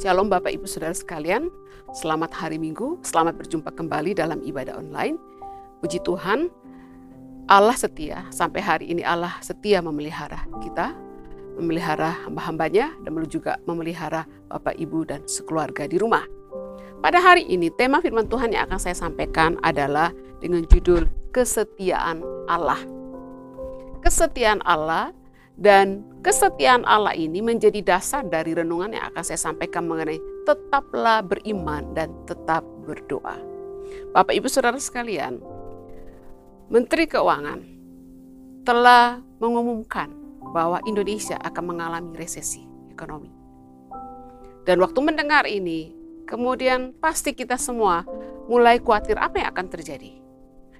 Shalom Bapak Ibu Saudara sekalian, selamat hari Minggu, selamat berjumpa kembali dalam ibadah online. Puji Tuhan, Allah setia, sampai hari ini Allah setia memelihara kita, memelihara hamba-hambanya, dan juga memelihara Bapak Ibu dan sekeluarga di rumah. Pada hari ini, tema firman Tuhan yang akan saya sampaikan adalah dengan judul Kesetiaan Allah. Kesetiaan Allah dan kesetiaan Allah ini menjadi dasar dari renungan yang akan saya sampaikan mengenai tetaplah beriman dan tetap berdoa. Bapak Ibu Saudara sekalian, Menteri Keuangan telah mengumumkan bahwa Indonesia akan mengalami resesi ekonomi. Dan waktu mendengar ini, kemudian pasti kita semua mulai khawatir apa yang akan terjadi.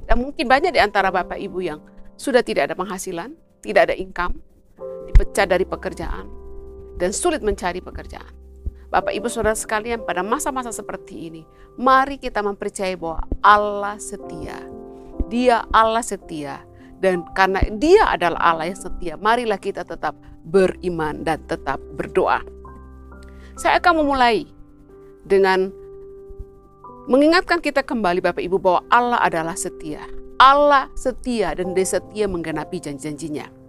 Dan mungkin banyak di antara Bapak Ibu yang sudah tidak ada penghasilan, tidak ada income, dipecat dari pekerjaan, dan sulit mencari pekerjaan. Bapak Ibu Saudara sekalian, pada masa-masa seperti ini, mari kita mempercayai bahwa Allah setia. Dia Allah setia. Dan karena dia adalah Allah yang setia, marilah kita tetap beriman dan tetap berdoa. Saya akan memulai dengan mengingatkan kita kembali Bapak Ibu bahwa Allah adalah setia. Allah setia dan dia setia menggenapi janji-janjinya.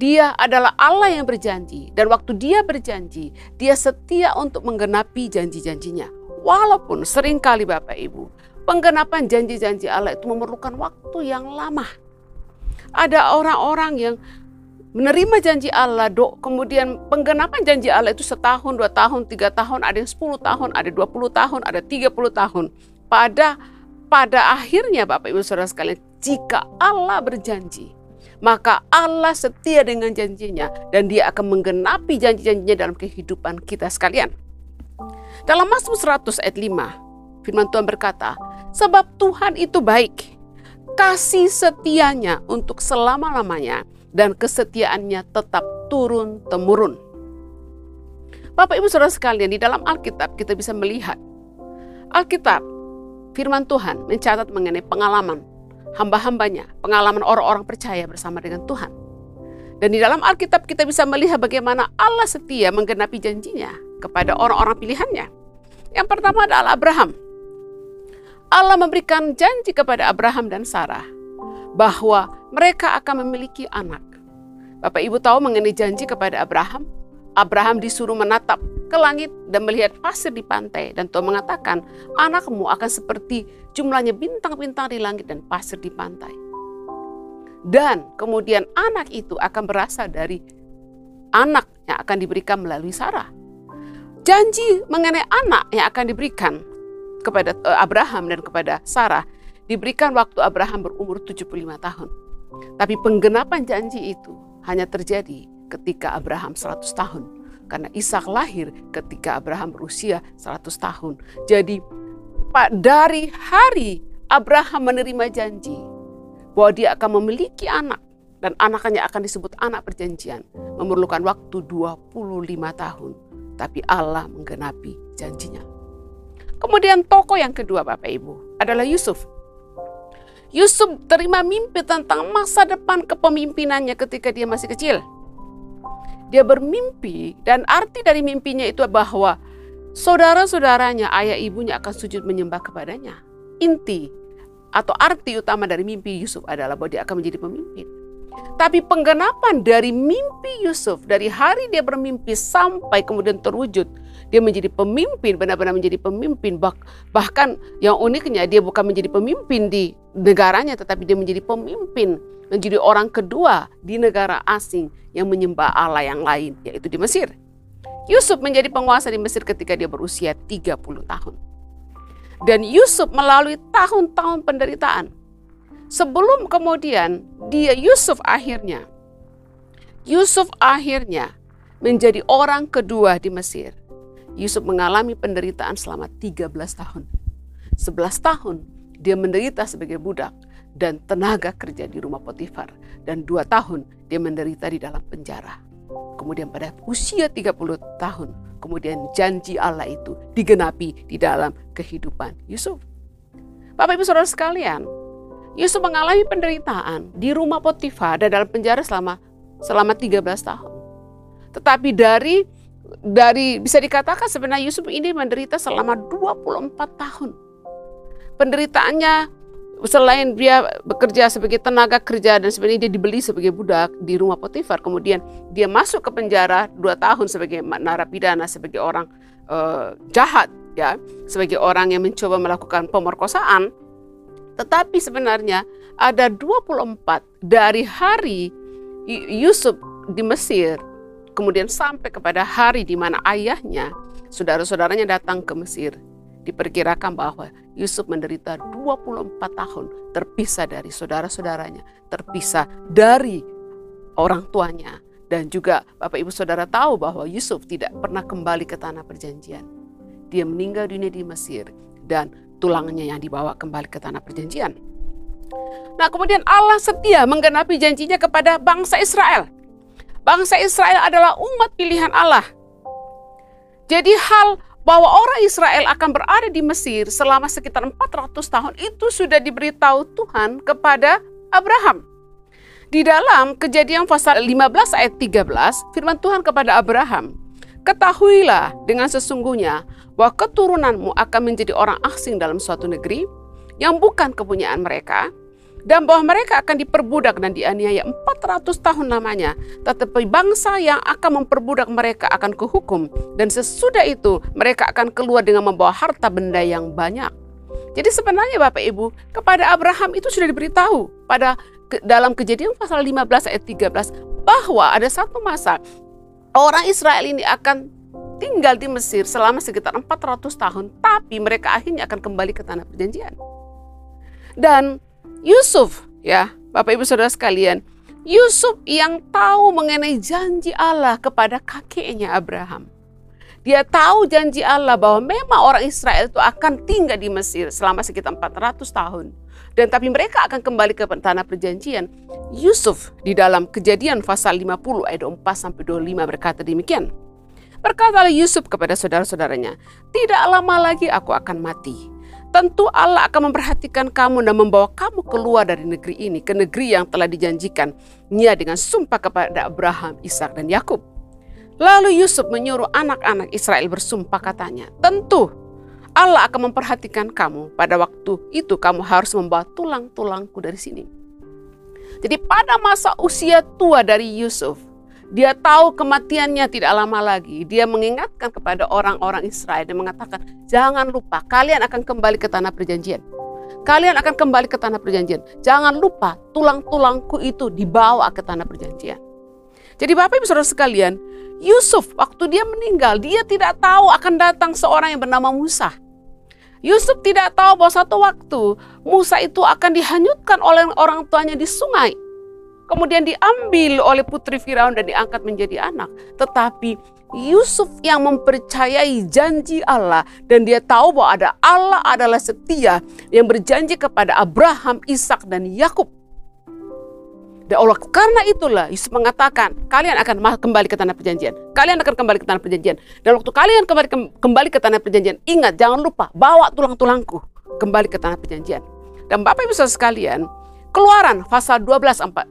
Dia adalah Allah yang berjanji, dan waktu Dia berjanji, Dia setia untuk menggenapi janji-janjinya. Walaupun sering kali Bapak Ibu, penggenapan janji-janji Allah itu memerlukan waktu yang lama. Ada orang-orang yang menerima janji Allah, dok, kemudian penggenapan janji Allah itu setahun, dua tahun, tiga tahun, ada yang sepuluh tahun, ada dua puluh tahun, ada tiga puluh tahun. Pada pada akhirnya Bapak Ibu Saudara sekalian, jika Allah berjanji, maka Allah setia dengan janjinya dan dia akan menggenapi janji-janjinya dalam kehidupan kita sekalian. Dalam Mazmur 100 ayat 5, firman Tuhan berkata, Sebab Tuhan itu baik, kasih setianya untuk selama-lamanya, dan kesetiaannya tetap turun-temurun. Bapak Ibu Saudara sekalian, di dalam Alkitab kita bisa melihat Alkitab, firman Tuhan mencatat mengenai pengalaman hamba-hambanya, pengalaman orang-orang percaya bersama dengan Tuhan. Dan di dalam Alkitab kita bisa melihat bagaimana Allah setia menggenapi janjinya kepada orang-orang pilihannya. Yang pertama adalah Abraham. Allah memberikan janji kepada Abraham dan Sarah bahwa mereka akan memiliki anak. Bapak Ibu tahu mengenai janji kepada Abraham? Abraham disuruh menatap ke langit dan melihat pasir di pantai. Dan Tuhan mengatakan, anakmu akan seperti jumlahnya bintang-bintang di langit dan pasir di pantai. Dan kemudian anak itu akan berasal dari anak yang akan diberikan melalui Sarah. Janji mengenai anak yang akan diberikan kepada eh, Abraham dan kepada Sarah diberikan waktu Abraham berumur 75 tahun. Tapi penggenapan janji itu hanya terjadi ketika Abraham 100 tahun karena Ishak lahir ketika Abraham berusia 100 tahun. Jadi Pak dari hari Abraham menerima janji bahwa dia akan memiliki anak dan anaknya akan disebut anak perjanjian memerlukan waktu 25 tahun tapi Allah menggenapi janjinya. Kemudian tokoh yang kedua Bapak Ibu adalah Yusuf. Yusuf terima mimpi tentang masa depan kepemimpinannya ketika dia masih kecil. Dia bermimpi dan arti dari mimpinya itu bahwa saudara-saudaranya, ayah ibunya akan sujud menyembah kepadanya. Inti atau arti utama dari mimpi Yusuf adalah bahwa dia akan menjadi pemimpin. Tapi penggenapan dari mimpi Yusuf, dari hari dia bermimpi sampai kemudian terwujud, dia menjadi pemimpin, benar-benar menjadi pemimpin. Bahkan yang uniknya dia bukan menjadi pemimpin di negaranya, tetapi dia menjadi pemimpin menjadi orang kedua di negara asing yang menyembah Allah yang lain, yaitu di Mesir. Yusuf menjadi penguasa di Mesir ketika dia berusia 30 tahun. Dan Yusuf melalui tahun-tahun penderitaan. Sebelum kemudian dia Yusuf akhirnya Yusuf akhirnya menjadi orang kedua di Mesir. Yusuf mengalami penderitaan selama 13 tahun. 11 tahun dia menderita sebagai budak dan tenaga kerja di rumah Potifar. Dan dua tahun dia menderita di dalam penjara. Kemudian pada usia 30 tahun, kemudian janji Allah itu digenapi di dalam kehidupan Yusuf. Bapak Ibu Saudara sekalian, Yusuf mengalami penderitaan di rumah Potifar dan dalam penjara selama selama 13 tahun. Tetapi dari dari bisa dikatakan sebenarnya Yusuf ini menderita selama 24 tahun. Penderitaannya selain dia bekerja sebagai tenaga kerja dan sebenarnya dia dibeli sebagai budak di rumah Potifar, kemudian dia masuk ke penjara dua tahun sebagai narapidana, sebagai orang uh, jahat, ya, sebagai orang yang mencoba melakukan pemerkosaan. Tetapi sebenarnya ada 24 dari hari Yusuf di Mesir, kemudian sampai kepada hari di mana ayahnya, saudara-saudaranya datang ke Mesir Diperkirakan bahwa Yusuf menderita 24 tahun terpisah dari saudara-saudaranya, terpisah dari orang tuanya. Dan juga Bapak Ibu Saudara tahu bahwa Yusuf tidak pernah kembali ke tanah perjanjian. Dia meninggal dunia di Mesir dan tulangnya yang dibawa kembali ke tanah perjanjian. Nah kemudian Allah setia menggenapi janjinya kepada bangsa Israel. Bangsa Israel adalah umat pilihan Allah. Jadi hal bahwa orang Israel akan berada di Mesir selama sekitar 400 tahun itu sudah diberitahu Tuhan kepada Abraham. Di dalam kejadian pasal 15 ayat 13, firman Tuhan kepada Abraham, Ketahuilah dengan sesungguhnya bahwa keturunanmu akan menjadi orang asing dalam suatu negeri yang bukan kepunyaan mereka, dan bahwa mereka akan diperbudak dan dianiaya 400 tahun lamanya. Tetapi bangsa yang akan memperbudak mereka akan kehukum dan sesudah itu mereka akan keluar dengan membawa harta benda yang banyak. Jadi sebenarnya Bapak Ibu, kepada Abraham itu sudah diberitahu pada dalam kejadian pasal 15 ayat 13 bahwa ada satu masa orang Israel ini akan tinggal di Mesir selama sekitar 400 tahun, tapi mereka akhirnya akan kembali ke tanah perjanjian. Dan Yusuf, ya, Bapak Ibu Saudara sekalian, Yusuf yang tahu mengenai janji Allah kepada kakeknya Abraham. Dia tahu janji Allah bahwa memang orang Israel itu akan tinggal di Mesir selama sekitar 400 tahun. Dan tapi mereka akan kembali ke tanah perjanjian. Yusuf di dalam kejadian pasal 50 ayat 4 sampai 25 berkata demikian. Berkatalah Yusuf kepada saudara-saudaranya, tidak lama lagi aku akan mati tentu Allah akan memperhatikan kamu dan membawa kamu keluar dari negeri ini ke negeri yang telah dijanjikan Nia dengan sumpah kepada Abraham, Ishak dan Yakub. Lalu Yusuf menyuruh anak-anak Israel bersumpah katanya, tentu Allah akan memperhatikan kamu. Pada waktu itu kamu harus membawa tulang-tulangku dari sini. Jadi pada masa usia tua dari Yusuf, dia tahu kematiannya tidak lama lagi. Dia mengingatkan kepada orang-orang Israel dan mengatakan, "Jangan lupa, kalian akan kembali ke tanah perjanjian. Kalian akan kembali ke tanah perjanjian. Jangan lupa, tulang-tulangku itu dibawa ke tanah perjanjian." Jadi Bapak Ibu Saudara sekalian, Yusuf waktu dia meninggal, dia tidak tahu akan datang seorang yang bernama Musa. Yusuf tidak tahu bahwa satu waktu Musa itu akan dihanyutkan oleh orang tuanya di sungai kemudian diambil oleh putri Firaun dan diangkat menjadi anak. Tetapi Yusuf yang mempercayai janji Allah dan dia tahu bahwa ada Allah adalah setia yang berjanji kepada Abraham, Ishak dan Yakub. Dan Allah karena itulah Yusuf mengatakan kalian akan kembali ke tanah perjanjian. Kalian akan kembali ke tanah perjanjian. Dan waktu kalian kembali kembali ke tanah perjanjian, ingat jangan lupa bawa tulang-tulangku kembali ke tanah perjanjian. Dan Bapak Ibu sekalian, Keluaran pasal 12 40.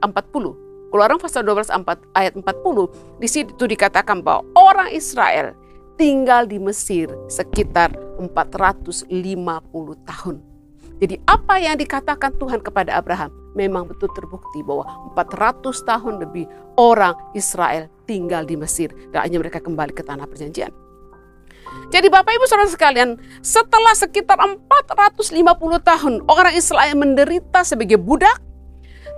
Keluaran pasal 12 ayat 40 di situ dikatakan bahwa orang Israel tinggal di Mesir sekitar 450 tahun. Jadi apa yang dikatakan Tuhan kepada Abraham memang betul terbukti bahwa 400 tahun lebih orang Israel tinggal di Mesir dan hanya mereka kembali ke tanah perjanjian. Jadi Bapak Ibu Saudara sekalian, setelah sekitar 450 tahun orang Israel menderita sebagai budak,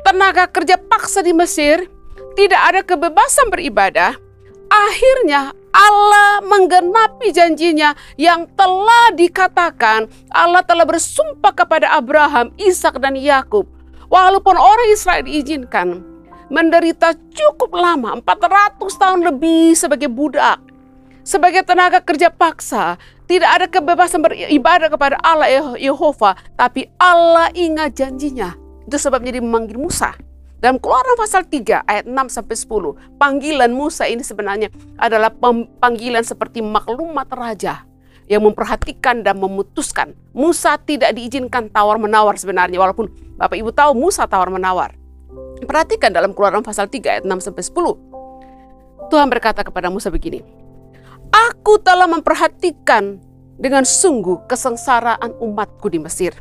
tenaga kerja paksa di Mesir, tidak ada kebebasan beribadah, akhirnya Allah menggenapi janjinya yang telah dikatakan Allah telah bersumpah kepada Abraham, Ishak dan Yakub. Walaupun orang Israel diizinkan menderita cukup lama, 400 tahun lebih sebagai budak, sebagai tenaga kerja paksa, tidak ada kebebasan beribadah kepada Allah Yehova, tapi Allah ingat janjinya. Itu sebabnya dia memanggil Musa. Dalam keluaran pasal 3 ayat 6 sampai 10, panggilan Musa ini sebenarnya adalah panggilan seperti maklumat raja yang memperhatikan dan memutuskan. Musa tidak diizinkan tawar-menawar sebenarnya walaupun Bapak Ibu tahu Musa tawar-menawar. Perhatikan dalam keluaran pasal 3 ayat 6 sampai 10. Tuhan berkata kepada Musa begini, Aku telah memperhatikan dengan sungguh kesengsaraan umatku di Mesir.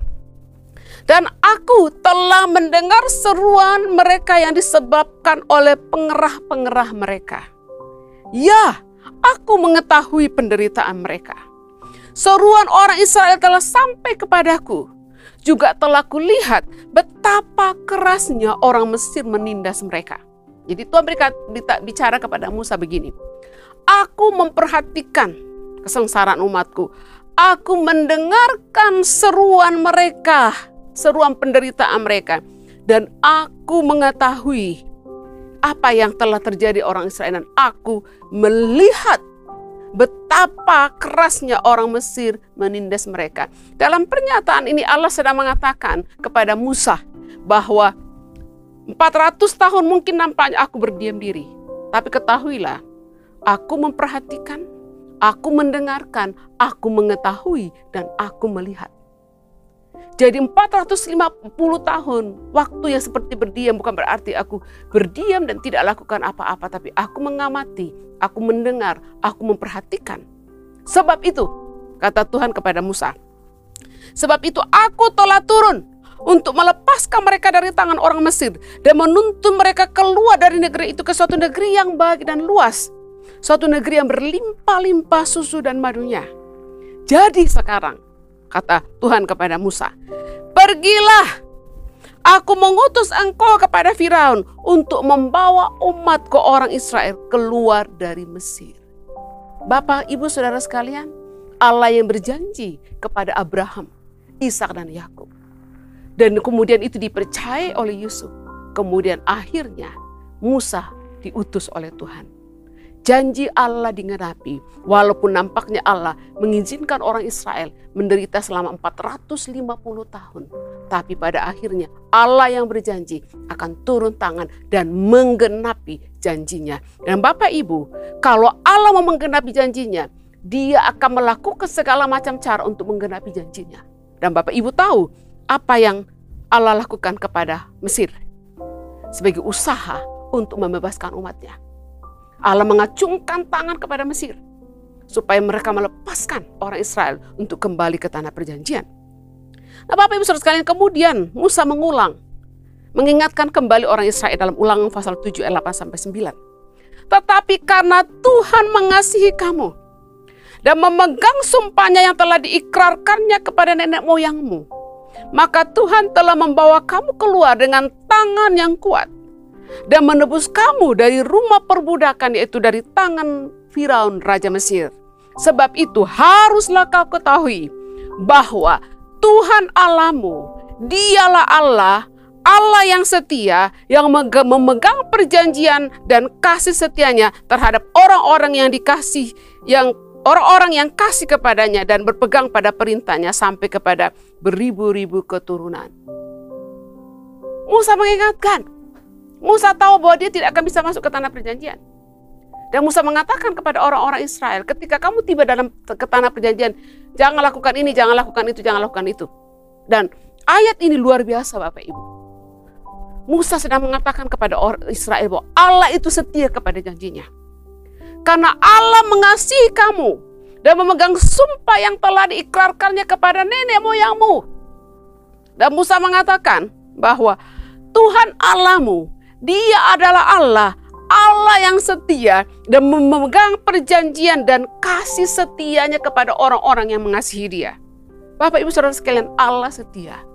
Dan aku telah mendengar seruan mereka yang disebabkan oleh pengerah-pengerah mereka. Ya, aku mengetahui penderitaan mereka. Seruan orang Israel telah sampai kepadaku. Juga telah kulihat betapa kerasnya orang Mesir menindas mereka. Jadi Tuhan bicara kepada Musa begini. Aku memperhatikan kesengsaraan umatku. Aku mendengarkan seruan mereka, seruan penderitaan mereka. Dan aku mengetahui apa yang telah terjadi orang Israel. Dan aku melihat betapa kerasnya orang Mesir menindas mereka. Dalam pernyataan ini Allah sedang mengatakan kepada Musa bahwa 400 tahun mungkin nampaknya aku berdiam diri. Tapi ketahuilah, aku memperhatikan, aku mendengarkan, aku mengetahui, dan aku melihat. Jadi 450 tahun waktu yang seperti berdiam bukan berarti aku berdiam dan tidak lakukan apa-apa. Tapi aku mengamati, aku mendengar, aku memperhatikan. Sebab itu, kata Tuhan kepada Musa, Sebab itu aku telah turun untuk melepaskan mereka dari tangan orang Mesir dan menuntun mereka keluar dari negeri itu ke suatu negeri yang baik dan luas, suatu negeri yang berlimpah-limpah susu dan madunya. Jadi sekarang, kata Tuhan kepada Musa, pergilah Aku mengutus engkau kepada Firaun untuk membawa umat ke orang Israel keluar dari Mesir. Bapak, Ibu, Saudara sekalian, Allah yang berjanji kepada Abraham, Ishak dan Yakub dan kemudian itu dipercaya oleh Yusuf. Kemudian akhirnya Musa diutus oleh Tuhan. Janji Allah digenapi, walaupun nampaknya Allah mengizinkan orang Israel menderita selama 450 tahun. Tapi pada akhirnya Allah yang berjanji akan turun tangan dan menggenapi janjinya. Dan Bapak Ibu, kalau Allah mau menggenapi janjinya, dia akan melakukan segala macam cara untuk menggenapi janjinya. Dan Bapak Ibu tahu, apa yang Allah lakukan kepada Mesir sebagai usaha untuk membebaskan umatnya. Allah mengacungkan tangan kepada Mesir supaya mereka melepaskan orang Israel untuk kembali ke tanah perjanjian. Nah Bapak Ibu Saudara sekalian kemudian Musa mengulang mengingatkan kembali orang Israel dalam ulangan pasal 7 ayat 8 sampai 9. Tetapi karena Tuhan mengasihi kamu dan memegang sumpahnya yang telah diikrarkannya kepada nenek moyangmu maka Tuhan telah membawa kamu keluar dengan tangan yang kuat dan menebus kamu dari rumah perbudakan yaitu dari tangan Firaun Raja Mesir. Sebab itu haruslah kau ketahui bahwa Tuhan Allahmu, dialah Allah, Allah yang setia, yang memegang perjanjian dan kasih setianya terhadap orang-orang yang dikasih, yang orang-orang yang kasih kepadanya dan berpegang pada perintahnya sampai kepada beribu-ribu keturunan. Musa mengingatkan, Musa tahu bahwa dia tidak akan bisa masuk ke tanah perjanjian. Dan Musa mengatakan kepada orang-orang Israel, ketika kamu tiba dalam ke tanah perjanjian, jangan lakukan ini, jangan lakukan itu, jangan lakukan itu. Dan ayat ini luar biasa Bapak Ibu. Musa sedang mengatakan kepada orang Israel bahwa Allah itu setia kepada janjinya. Karena Allah mengasihi kamu dan memegang sumpah yang telah diikrarkannya kepada nenek moyangmu. Dan Musa mengatakan bahwa Tuhan Allahmu, dia adalah Allah, Allah yang setia dan memegang perjanjian dan kasih setianya kepada orang-orang yang mengasihi dia. Bapak ibu saudara sekalian Allah setia.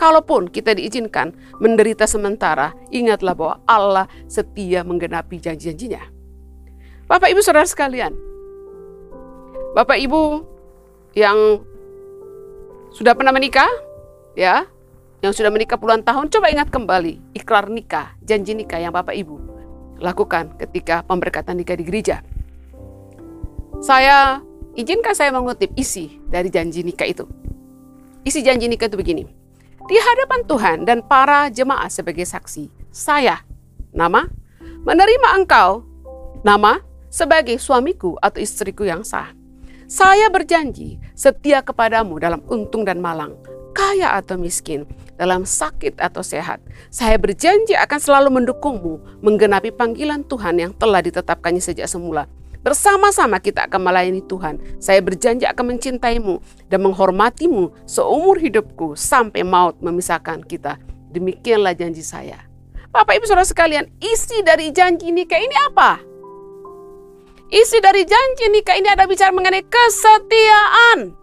Kalaupun kita diizinkan menderita sementara, ingatlah bahwa Allah setia menggenapi janji-janjinya. Bapak Ibu Saudara sekalian, Bapak Ibu yang sudah pernah menikah, ya, yang sudah menikah puluhan tahun, coba ingat kembali ikrar nikah, janji nikah yang Bapak Ibu lakukan ketika pemberkatan nikah di gereja. Saya izinkan saya mengutip isi dari janji nikah itu. Isi janji nikah itu begini. Di hadapan Tuhan dan para jemaat sebagai saksi, saya, nama, menerima engkau, nama, sebagai suamiku atau istriku yang sah. Saya berjanji setia kepadamu dalam untung dan malang, kaya atau miskin, dalam sakit atau sehat. Saya berjanji akan selalu mendukungmu menggenapi panggilan Tuhan yang telah ditetapkannya sejak semula. Bersama-sama kita akan melayani Tuhan. Saya berjanji akan mencintaimu dan menghormatimu seumur hidupku sampai maut memisahkan kita. Demikianlah janji saya. Bapak Ibu Saudara sekalian, isi dari janji nikah ini apa? Isi dari janji nikah ini ada bicara mengenai kesetiaan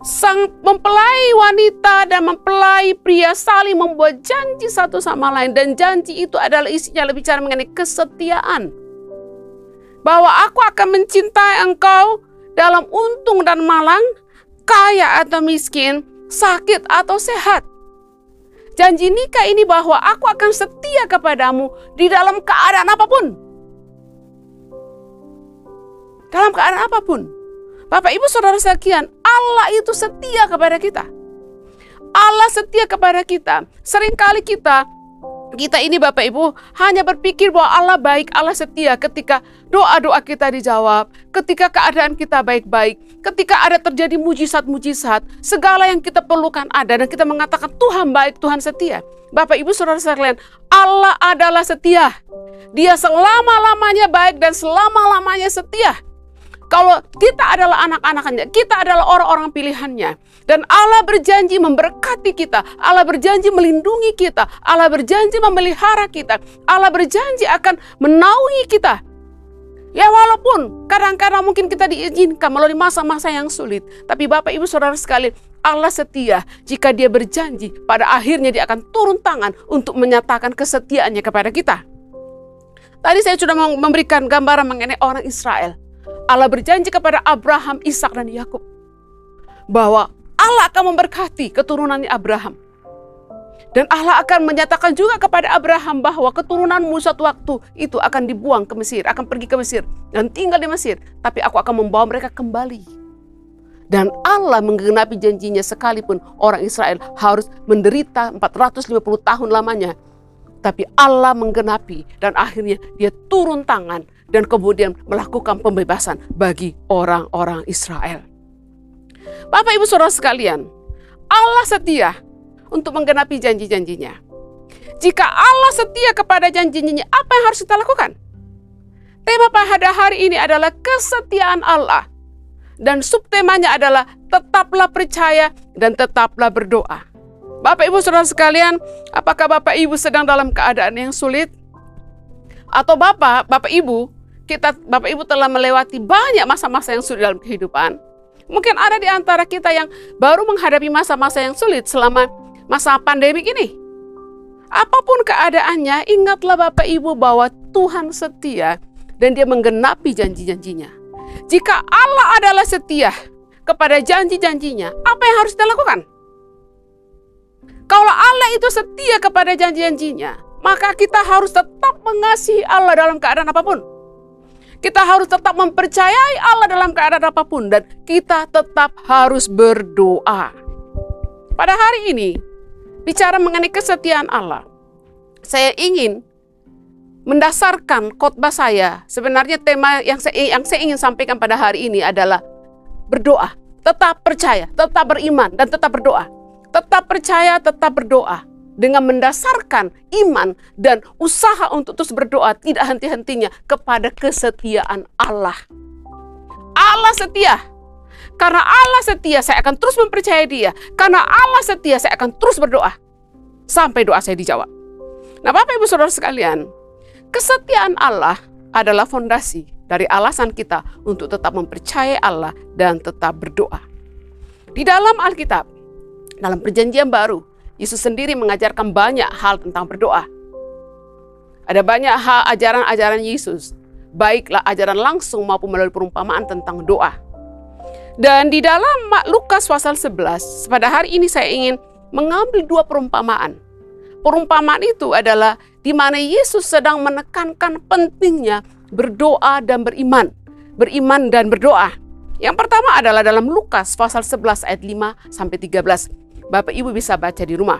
sang mempelai wanita dan mempelai pria saling membuat janji satu sama lain. Dan janji itu adalah isinya lebih bicara mengenai kesetiaan. Bahwa aku akan mencintai engkau dalam untung dan malang kaya atau miskin sakit atau sehat. Janji nikah ini bahwa aku akan setia kepadamu di dalam keadaan apa pun. Dalam keadaan apa pun Bapak Ibu Saudara sekalian, Allah itu setia kepada kita. Allah setia kepada kita. Seringkali kita kita ini Bapak Ibu hanya berpikir bahwa Allah baik, Allah setia ketika doa-doa kita dijawab, ketika keadaan kita baik-baik, ketika ada terjadi mujizat-mujizat, segala yang kita perlukan ada dan kita mengatakan Tuhan baik, Tuhan setia. Bapak Ibu Saudara sekalian, Allah adalah setia. Dia selama-lamanya baik dan selama-lamanya setia. Kalau kita adalah anak-anaknya, kita adalah orang-orang pilihannya. Dan Allah berjanji memberkati kita. Allah berjanji melindungi kita. Allah berjanji memelihara kita. Allah berjanji akan menaungi kita. Ya walaupun kadang-kadang mungkin kita diizinkan melalui masa-masa yang sulit. Tapi Bapak Ibu Saudara sekalian, Allah setia jika dia berjanji pada akhirnya dia akan turun tangan untuk menyatakan kesetiaannya kepada kita. Tadi saya sudah memberikan gambaran mengenai orang Israel Allah berjanji kepada Abraham, Ishak dan Yakub bahwa Allah akan memberkati keturunan Abraham. Dan Allah akan menyatakan juga kepada Abraham bahwa keturunanmu suatu waktu itu akan dibuang ke Mesir, akan pergi ke Mesir dan tinggal di Mesir. Tapi aku akan membawa mereka kembali. Dan Allah menggenapi janjinya sekalipun orang Israel harus menderita 450 tahun lamanya. Tapi Allah menggenapi dan akhirnya dia turun tangan dan kemudian melakukan pembebasan bagi orang-orang Israel. Bapak Ibu Saudara sekalian, Allah setia untuk menggenapi janji-janjinya. Jika Allah setia kepada janjinya, apa yang harus kita lakukan? Tema pada hari ini adalah kesetiaan Allah. Dan subtemanya adalah tetaplah percaya dan tetaplah berdoa. Bapak Ibu Saudara sekalian, apakah Bapak Ibu sedang dalam keadaan yang sulit? Atau Bapak, Bapak Ibu kita Bapak Ibu telah melewati banyak masa-masa yang sulit dalam kehidupan. Mungkin ada di antara kita yang baru menghadapi masa-masa yang sulit selama masa pandemi ini. Apa pun keadaannya, ingatlah Bapak Ibu bahwa Tuhan setia dan dia menggenapi janji-janjinya. Jika Allah adalah setia kepada janji-janjinya, apa yang harus kita lakukan? Kalau Allah itu setia kepada janji-janjinya, maka kita harus tetap mengasihi Allah dalam keadaan apa pun. Kita harus tetap mempercayai Allah dalam keadaan apa pun dan kita tetap harus berdoa. Pada hari ini, bicara mengenai kesetiaan Allah, saya ingin mendasarkan khotbah saya. Sebenarnya tema yang saya, yang saya ingin sampaikan pada hari ini adalah berdoa. Tetap percaya, tetap beriman, dan tetap berdoa. Tetap percaya, tetap berdoa dengan mendasarkan iman dan usaha untuk terus berdoa tidak henti-hentinya kepada kesetiaan Allah. Allah setia. Karena Allah setia, saya akan terus mempercayai dia. Karena Allah setia, saya akan terus berdoa. Sampai doa saya dijawab. Nah Bapak Ibu Saudara sekalian, kesetiaan Allah adalah fondasi dari alasan kita untuk tetap mempercayai Allah dan tetap berdoa. Di dalam Alkitab, dalam perjanjian baru, Yesus sendiri mengajarkan banyak hal tentang berdoa. Ada banyak hal ajaran-ajaran Yesus, baiklah ajaran langsung maupun melalui perumpamaan tentang doa. Dan di dalam Lukas pasal 11, pada hari ini saya ingin mengambil dua perumpamaan. Perumpamaan itu adalah di mana Yesus sedang menekankan pentingnya berdoa dan beriman. Beriman dan berdoa. Yang pertama adalah dalam Lukas pasal 11 ayat 5 sampai 13. Bapak Ibu bisa baca di rumah.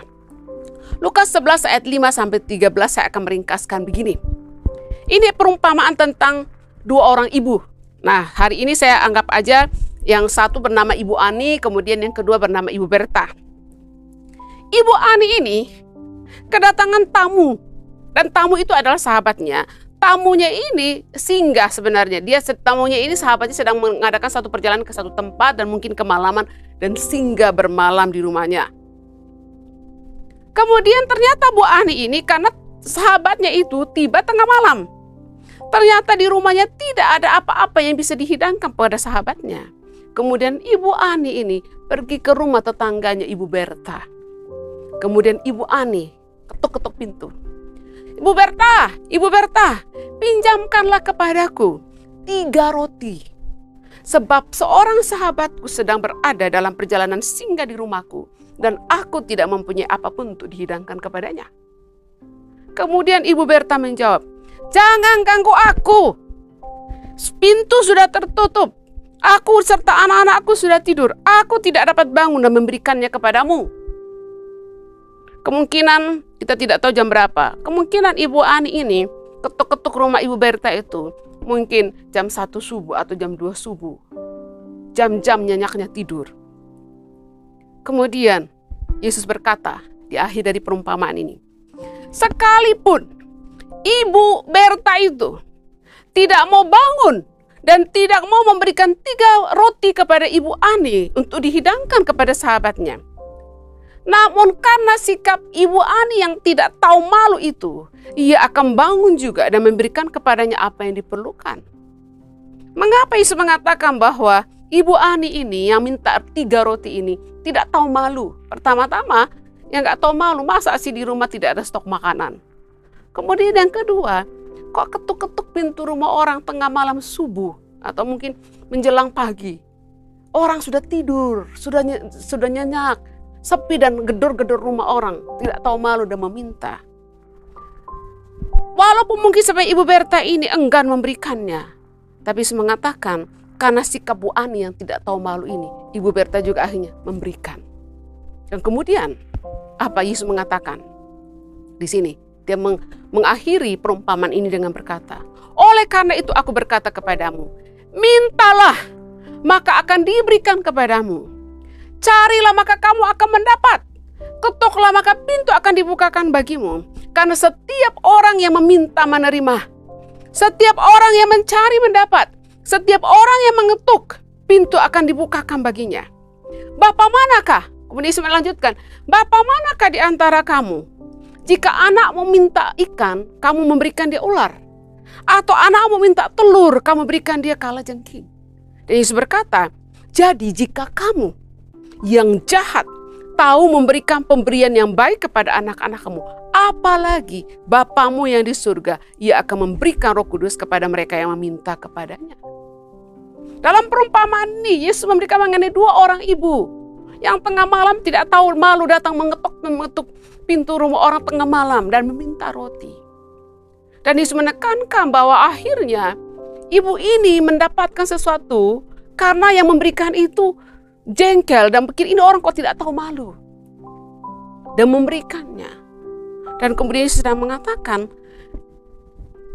Lukas 11 ayat 5 sampai 13 saya akan meringkaskan begini. Ini perumpamaan tentang dua orang ibu. Nah, hari ini saya anggap aja yang satu bernama Ibu Ani, kemudian yang kedua bernama Ibu Berta. Ibu Ani ini kedatangan tamu dan tamu itu adalah sahabatnya. tamunya ini singgah sebenarnya. Dia tamunya ini sahabatnya sedang mengadakan satu perjalanan ke satu tempat dan mungkin kemalaman dan singgah bermalam di rumahnya. Kemudian ternyata Bu Ani ini karena sahabatnya itu tiba tengah malam. Ternyata di rumahnya tidak ada apa-apa yang bisa dihidangkan pada sahabatnya. Kemudian Ibu Ani ini pergi ke rumah tetangganya Ibu Berta. Kemudian Ibu Ani ketuk-ketuk pintu. Ibu Berta, Ibu Berta, pinjamkanlah kepadaku tiga roti. Sebab seorang sahabatku sedang berada dalam perjalanan singgah di rumahku dan aku tidak mempunyai apa pun untuk dihidangkan kepadanya. Kemudian Ibu Berta menjawab, Jangan ganggu aku. Pintu sudah tertutup. Aku serta anak-anakku sudah tidur. Aku tidak dapat bangun dan memberikannya kepadamu. Kemungkinan kita tidak tahu jam berapa. Kemungkinan Ibu Ani ini ketuk-ketuk rumah Ibu Berta itu mungkin jam 1 subuh atau jam 2 subuh. Jam-jam nyanyaknya tidur. Kemudian Yesus berkata di akhir dari perumpamaan ini. Sekalipun Ibu Berta itu tidak mau bangun dan tidak mau memberikan tiga roti kepada Ibu Ani untuk dihidangkan kepada sahabatnya namun karena sikap Ibu Ani yang tidak tahu malu itu, ia akan bangun juga dan memberikan kepadanya apa yang diperlukan. Mengapa Yesus mengatakan bahwa Ibu Ani ini yang minta tiga roti ini tidak tahu malu? Pertama-tama, yang nggak tahu malu, masa sih di rumah tidak ada stok makanan? Kemudian yang kedua, kok ketuk-ketuk pintu rumah orang tengah malam subuh atau mungkin menjelang pagi? Orang sudah tidur, sudah sudah nyenyak, sepi dan gedor-gedor rumah orang, tidak tahu malu dan meminta. Walaupun mungkin sampai Ibu Berta ini enggan memberikannya, tapi mengatakan karena sikap Bu Ani yang tidak tahu malu ini, Ibu Berta juga akhirnya memberikan. Dan kemudian apa Yesus mengatakan? Di sini dia meng mengakhiri perumpamaan ini dengan berkata, "Oleh karena itu aku berkata kepadamu, mintalah, maka akan diberikan kepadamu. Carilah maka kamu akan mendapat. Ketuklah maka pintu akan dibukakan bagimu. Karena setiap orang yang meminta menerima. Setiap orang yang mencari mendapat. Setiap orang yang mengetuk, pintu akan dibukakan baginya. Bapak manakah? Kemudian Yesus melanjutkan, Bapak manakah di antara kamu? Jika anak meminta ikan, kamu memberikan dia ular. Atau anak meminta telur, kamu berikan dia kala jengking. Dan Yesus berkata, jadi jika kamu yang jahat tahu memberikan pemberian yang baik kepada anak-anak-kamu, apalagi Bapamu yang di surga, ia akan memberikan roh kudus kepada mereka yang meminta kepadanya. Dalam perumpamaan ini, Yesus memberikan mengenai dua orang ibu yang tengah malam tidak tahu malu datang mengetuk mengetuk pintu rumah orang tengah malam dan meminta roti. Dan Yesus menekankan bahwa akhirnya ibu ini mendapatkan sesuatu karena yang memberikan itu jengkel dan pikir ini orang kok tidak tahu malu. Dan memberikannya. Dan kemudian Yesus sedang mengatakan,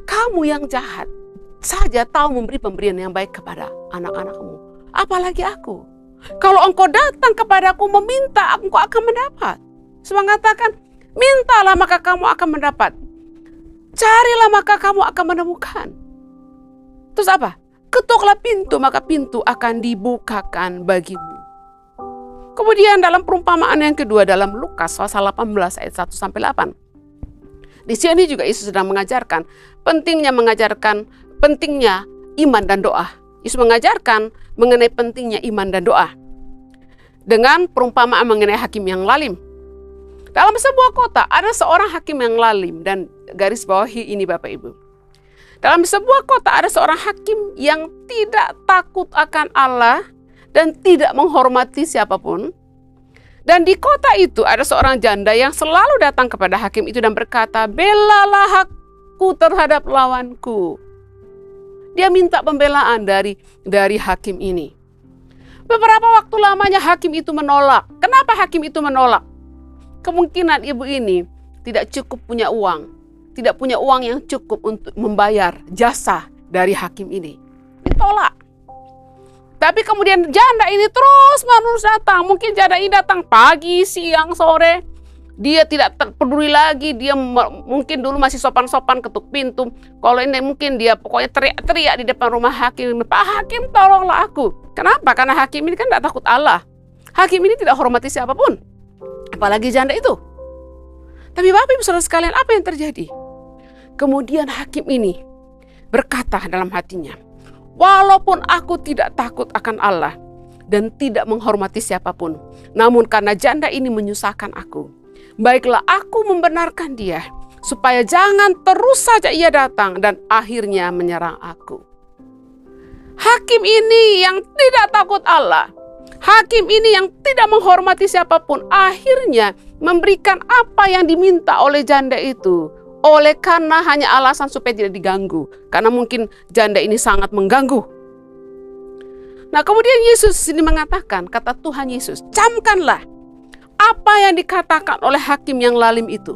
kamu yang jahat saja tahu memberi pemberian yang baik kepada anak-anakmu. Apalagi aku. Kalau engkau datang kepadaku meminta, engkau akan mendapat. Semua mengatakan, mintalah maka kamu akan mendapat. Carilah maka kamu akan menemukan. Terus apa? Ketuklah pintu, maka pintu akan dibukakan bagimu. Kemudian dalam perumpamaan yang kedua dalam Lukas pasal 18 ayat 1 sampai 8. Di sini juga Yesus sedang mengajarkan pentingnya mengajarkan pentingnya iman dan doa. Yesus mengajarkan mengenai pentingnya iman dan doa. Dengan perumpamaan mengenai hakim yang lalim. Dalam sebuah kota ada seorang hakim yang lalim dan garis bawahi ini Bapak Ibu. Dalam sebuah kota ada seorang hakim yang tidak takut akan Allah dan tidak menghormati siapa pun. Dan di kota itu ada seorang janda yang selalu datang kepada hakim itu dan berkata, "Belalah hakku terhadap lawanku." Dia minta pembelaan dari dari hakim ini. Beberapa waktu lamanya hakim itu menolak. Kenapa hakim itu menolak? Kemungkinan ibu ini tidak cukup punya uang, tidak punya uang yang cukup untuk membayar jasa dari hakim ini. Ditolak. Tapi kemudian janda ini terus menerus datang. Mungkin janda ini datang pagi, siang, sore. Dia tidak peduli lagi, dia mungkin dulu masih sopan-sopan ketuk pintu. Kalau ini mungkin dia pokoknya teriak-teriak di depan rumah hakim. Pak Hakim tolonglah aku. Kenapa? Karena hakim ini kan tidak takut Allah. Hakim ini tidak hormati siapa pun. Apalagi janda itu. Tapi Bapak Ibu Saudara sekalian apa yang terjadi? Kemudian hakim ini berkata dalam hatinya, Walaupun aku tidak takut akan Allah dan tidak menghormati siapa pun, namun karena janda ini menyusahkan aku, baiklah aku membenarkan dia, supaya jangan terus saja ia datang dan akhirnya menyerang aku. Hakim ini yang tidak takut Allah, hakim ini yang tidak menghormati siapa pun, akhirnya memberikan apa yang diminta oleh janda itu oleh karena hanya alasan supaya tidak diganggu. Karena mungkin janda ini sangat mengganggu. Nah kemudian Yesus ini mengatakan, kata Tuhan Yesus, camkanlah apa yang dikatakan oleh hakim yang lalim itu.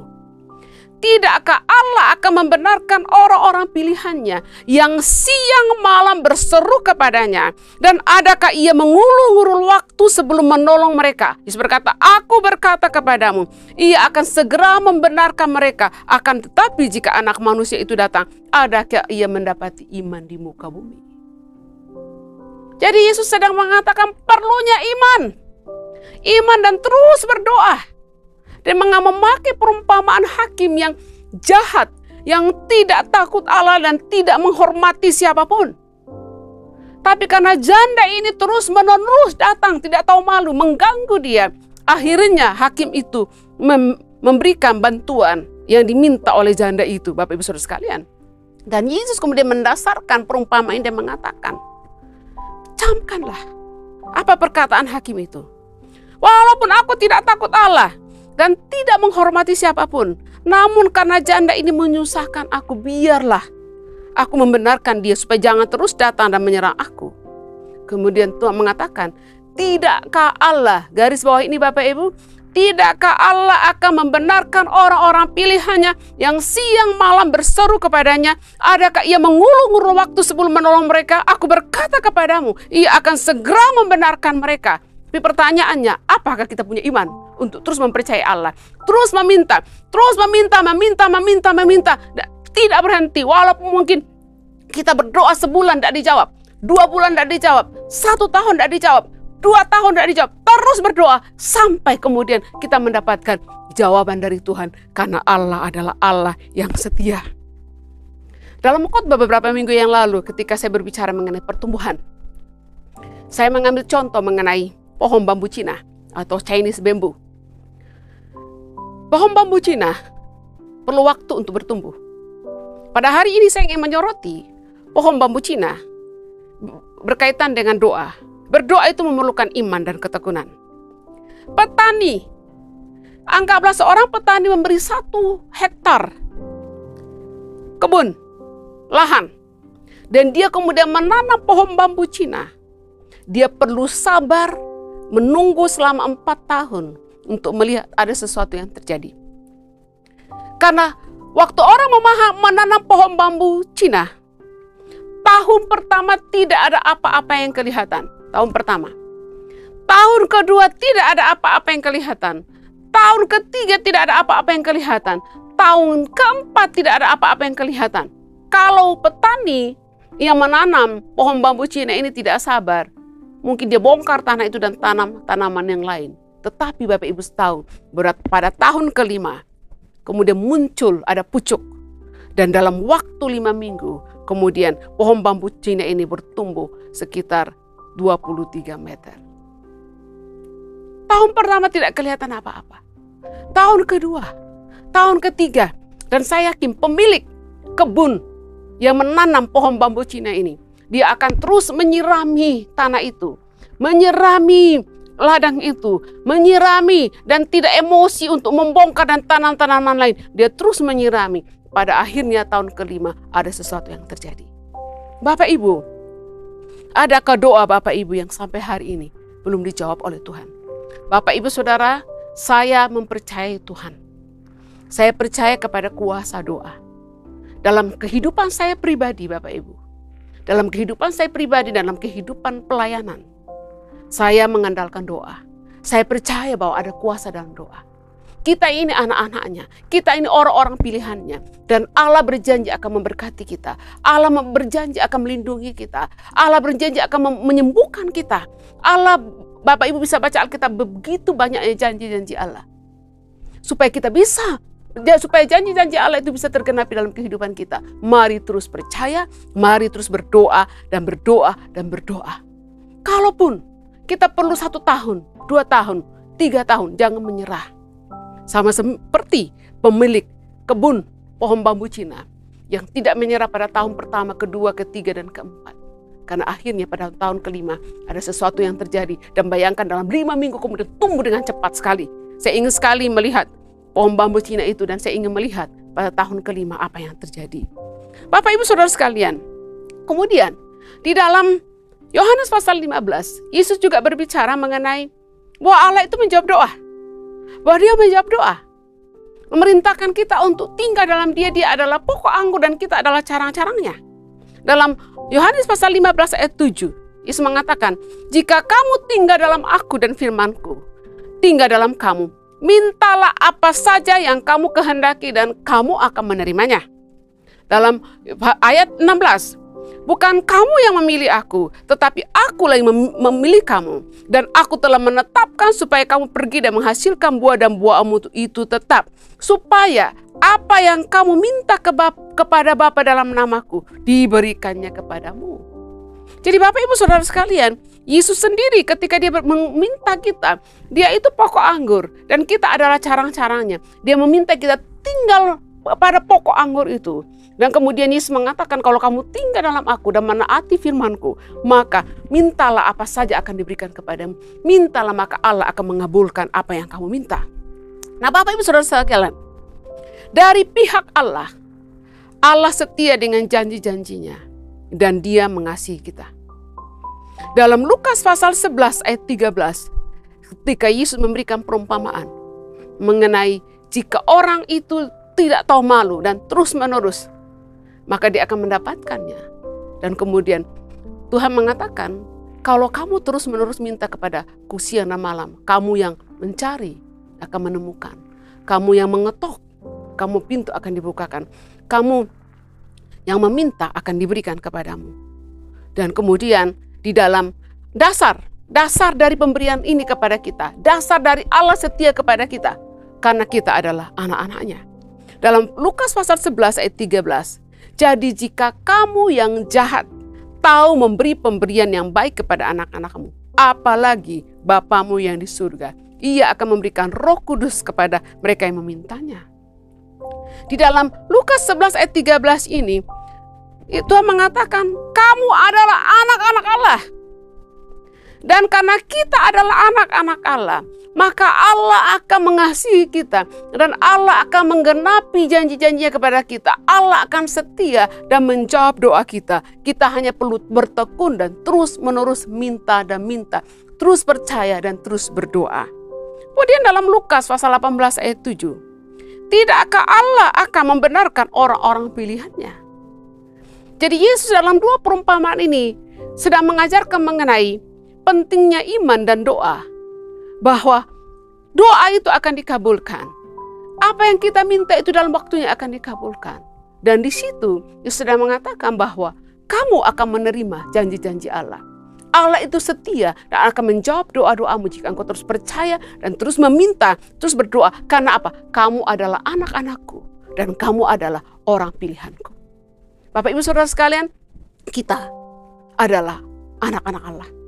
Tidakkah Allah akan membenarkan orang-orang pilihannya yang siang malam berseru kepadanya? Dan adakah ia mengulur-ngulur waktu sebelum menolong mereka? Yesus berkata, aku berkata kepadamu, ia akan segera membenarkan mereka. Akan tetapi jika anak manusia itu datang, adakah ia mendapati iman di muka bumi? Jadi Yesus sedang mengatakan perlunya iman. Iman dan terus berdoa dan memakai perumpamaan hakim yang jahat, yang tidak takut Allah dan tidak menghormati siapa pun. Tapi karena janda ini terus menerus datang, tidak tahu malu, mengganggu dia. Akhirnya hakim itu mem memberikan bantuan yang diminta oleh janda itu, Bapak Ibu Saudara sekalian. Dan Yesus kemudian mendasarkan perumpamaan ini dan mengatakan, camkanlah apa perkataan hakim itu. Walaupun aku tidak takut Allah, dan tidak menghormati siapa pun. Namun karena janda ini menyusahkan aku, biarlah aku membenarkan dia supaya jangan terus datang dan menyerang aku. Kemudian Tuhan mengatakan, tidakkah Allah, garis bawah ini Bapak Ibu, tidakkah Allah akan membenarkan orang-orang pilihannya yang siang malam berseru kepadanya? Adakah ia mengulung-ulung waktu sebelum menolong mereka? Aku berkata kepadamu, ia akan segera membenarkan mereka. Tapi pertanyaannya, apakah kita punya iman? Untuk terus mempercayai Allah. Terus meminta, terus meminta, meminta, meminta, meminta. Tidak berhenti, walaupun mungkin kita berdoa sebulan tidak dijawab. Dua bulan tidak dijawab, satu tahun tidak dijawab, dua tahun tidak dijawab. Terus berdoa sampai kemudian kita mendapatkan jawaban dari Tuhan. Karena Allah adalah Allah yang setia. Dalam khotbah beberapa minggu yang lalu ketika saya berbicara mengenai pertumbuhan, saya mengambil contoh mengenai pohon bambu Cina atau Chinese bamboo. Pohon bambu Cina perlu waktu untuk bertumbuh. Pada hari ini saya ingin menyoroti pohon bambu Cina berkaitan dengan doa. Berdoa itu memerlukan iman dan ketekunan. Petani, anggaplah seorang petani memberi satu hektar kebun, lahan, dan dia kemudian menanam pohon bambu Cina. Dia perlu sabar menunggu selama empat tahun untuk melihat ada sesuatu yang terjadi. Karena waktu orang memaham menanam pohon bambu Cina, tahun pertama tidak ada apa-apa yang kelihatan. Tahun pertama. Tahun kedua tidak ada apa-apa yang kelihatan. Tahun ketiga tidak ada apa-apa yang kelihatan. Tahun keempat tidak ada apa-apa yang kelihatan. Kalau petani yang menanam pohon bambu Cina ini tidak sabar, mungkin dia bongkar tanah itu dan tanam tanaman yang lain. Tetapi Bapak Ibu tahu, berat pada tahun kelima, kemudian muncul ada pucuk. Dan dalam waktu lima minggu, kemudian pohon bambu Cina ini bertumbuh sekitar 23 meter. Tahun pertama tidak kelihatan apa-apa. Tahun kedua, tahun ketiga, dan saya yakin pemilik kebun yang menanam pohon bambu Cina ini, dia akan terus menyirami tanah itu, menyirami ladang itu, menyirami dan tidak emosi untuk membongkar dan tanam-tanaman lain. Dia terus menyirami. Pada akhirnya tahun kelima ada sesuatu yang terjadi. Bapak Ibu, adakah doa Bapak Ibu yang sampai hari ini belum dijawab oleh Tuhan? Bapak Ibu Saudara, saya mempercayai Tuhan. Saya percaya kepada kuasa doa. Dalam kehidupan saya pribadi Bapak Ibu. Dalam kehidupan saya pribadi, dalam kehidupan pelayanan saya mengandalkan doa. Saya percaya bahwa ada kuasa dalam doa. Kita ini anak-anaknya, kita ini orang-orang pilihannya. Dan Allah berjanji akan memberkati kita. Allah berjanji akan melindungi kita. Allah berjanji akan menyembuhkan kita. Allah, Bapak Ibu bisa baca Alkitab begitu banyaknya janji-janji Allah. Supaya kita bisa supaya janji-janji Allah itu bisa tergenapi dalam kehidupan kita. Mari terus percaya, mari terus berdoa dan berdoa dan berdoa. Kalaupun kita perlu satu tahun, dua tahun, tiga tahun, jangan menyerah. Sama seperti pemilik kebun pohon bambu Cina yang tidak menyerah pada tahun pertama, kedua, ketiga, dan keempat. Karena akhirnya pada tahun kelima ada sesuatu yang terjadi. Dan bayangkan dalam lima minggu kemudian tumbuh dengan cepat sekali. Saya ingin sekali melihat pohon bambu Cina itu dan saya ingin melihat pada tahun kelima apa yang terjadi. Bapak Ibu Saudara sekalian, kemudian di dalam Yohanes pasal 15, Yesus juga berbicara mengenai bahwa Allah itu menjawab doa. Bahwa dia menjawab doa. Memerintahkan kita untuk tinggal dalam dia, dia adalah pokok anggur dan kita adalah carang-carangnya. Dalam Yohanes pasal 15 ayat 7, Yesus mengatakan, Jika kamu tinggal dalam aku dan firmanku, tinggal dalam kamu, mintalah apa saja yang kamu kehendaki dan kamu akan menerimanya. Dalam ayat 16, Bukan kamu yang memilih aku, tetapi akulah yang memilih kamu. Dan aku telah menetapkan supaya kamu pergi dan menghasilkan buah dan buahmu itu tetap. Supaya apa yang kamu minta ke bap kepada Bapa dalam namaku, diberikannya kepadamu. Jadi Bapak Ibu Saudara sekalian, Yesus sendiri ketika dia meminta kita, dia itu pokok anggur dan kita adalah carang-carangnya. Dia meminta kita tinggal pada pokok anggur itu. Dan kemudian Yesus mengatakan kalau kamu tinggal dalam aku dan menaati firmanku, maka mintalah apa saja akan diberikan kepadamu. Mintalah maka Allah akan mengabulkan apa yang kamu minta. Nah Bapak Ibu Saudara sekalian, dari pihak Allah, Allah setia dengan janji-janjinya dan dia mengasihi kita. Dalam Lukas pasal 11 ayat 13, ketika Yesus memberikan perumpamaan mengenai jika orang itu tidak tahu malu dan terus menerus maka dia akan mendapatkannya. Dan kemudian Tuhan mengatakan, kalau kamu terus-menerus minta kepada siang malam, kamu yang mencari akan menemukan. Kamu yang mengetok, kamu pintu akan dibukakan. Kamu yang meminta akan diberikan kepadamu. Dan kemudian di dalam dasar, dasar dari pemberian ini kepada kita, dasar dari Allah setia kepada kita, karena kita adalah anak-anaknya. Dalam Lukas pasal 11 ayat 13, jadi jika kamu yang jahat tahu memberi pemberian yang baik kepada anak-anakmu, apalagi Bapamu yang di surga, ia akan memberikan roh kudus kepada mereka yang memintanya. Di dalam Lukas 11 ayat 13 ini, Tuhan mengatakan, kamu adalah anak-anak Allah. Dan karena kita adalah anak-anak Allah, maka Allah akan mengasihi kita dan Allah akan menggenapi janji-janjinya kepada kita. Allah akan setia dan menjawab doa kita. Kita hanya perlu bertekun dan terus-menerus minta dan minta, terus percaya dan terus berdoa. Kemudian dalam Lukas pasal 18 ayat 7, tidakkah Allah akan membenarkan orang-orang pilihannya? Jadi Yesus dalam dua perumpamaan ini sedang mengajarkan mengenai pentingnya iman dan doa. Bahwa doa itu akan dikabulkan. Apa yang kita minta itu dalam waktunya akan dikabulkan. Dan di situ Yesus sedang mengatakan bahwa kamu akan menerima janji-janji Allah. Allah itu setia dan akan menjawab doa-doamu jika engkau terus percaya dan terus meminta, terus berdoa. Karena apa? Kamu adalah anak-anakku dan kamu adalah orang pilihanku. Bapak Ibu Saudara sekalian, kita adalah anak-anak Allah.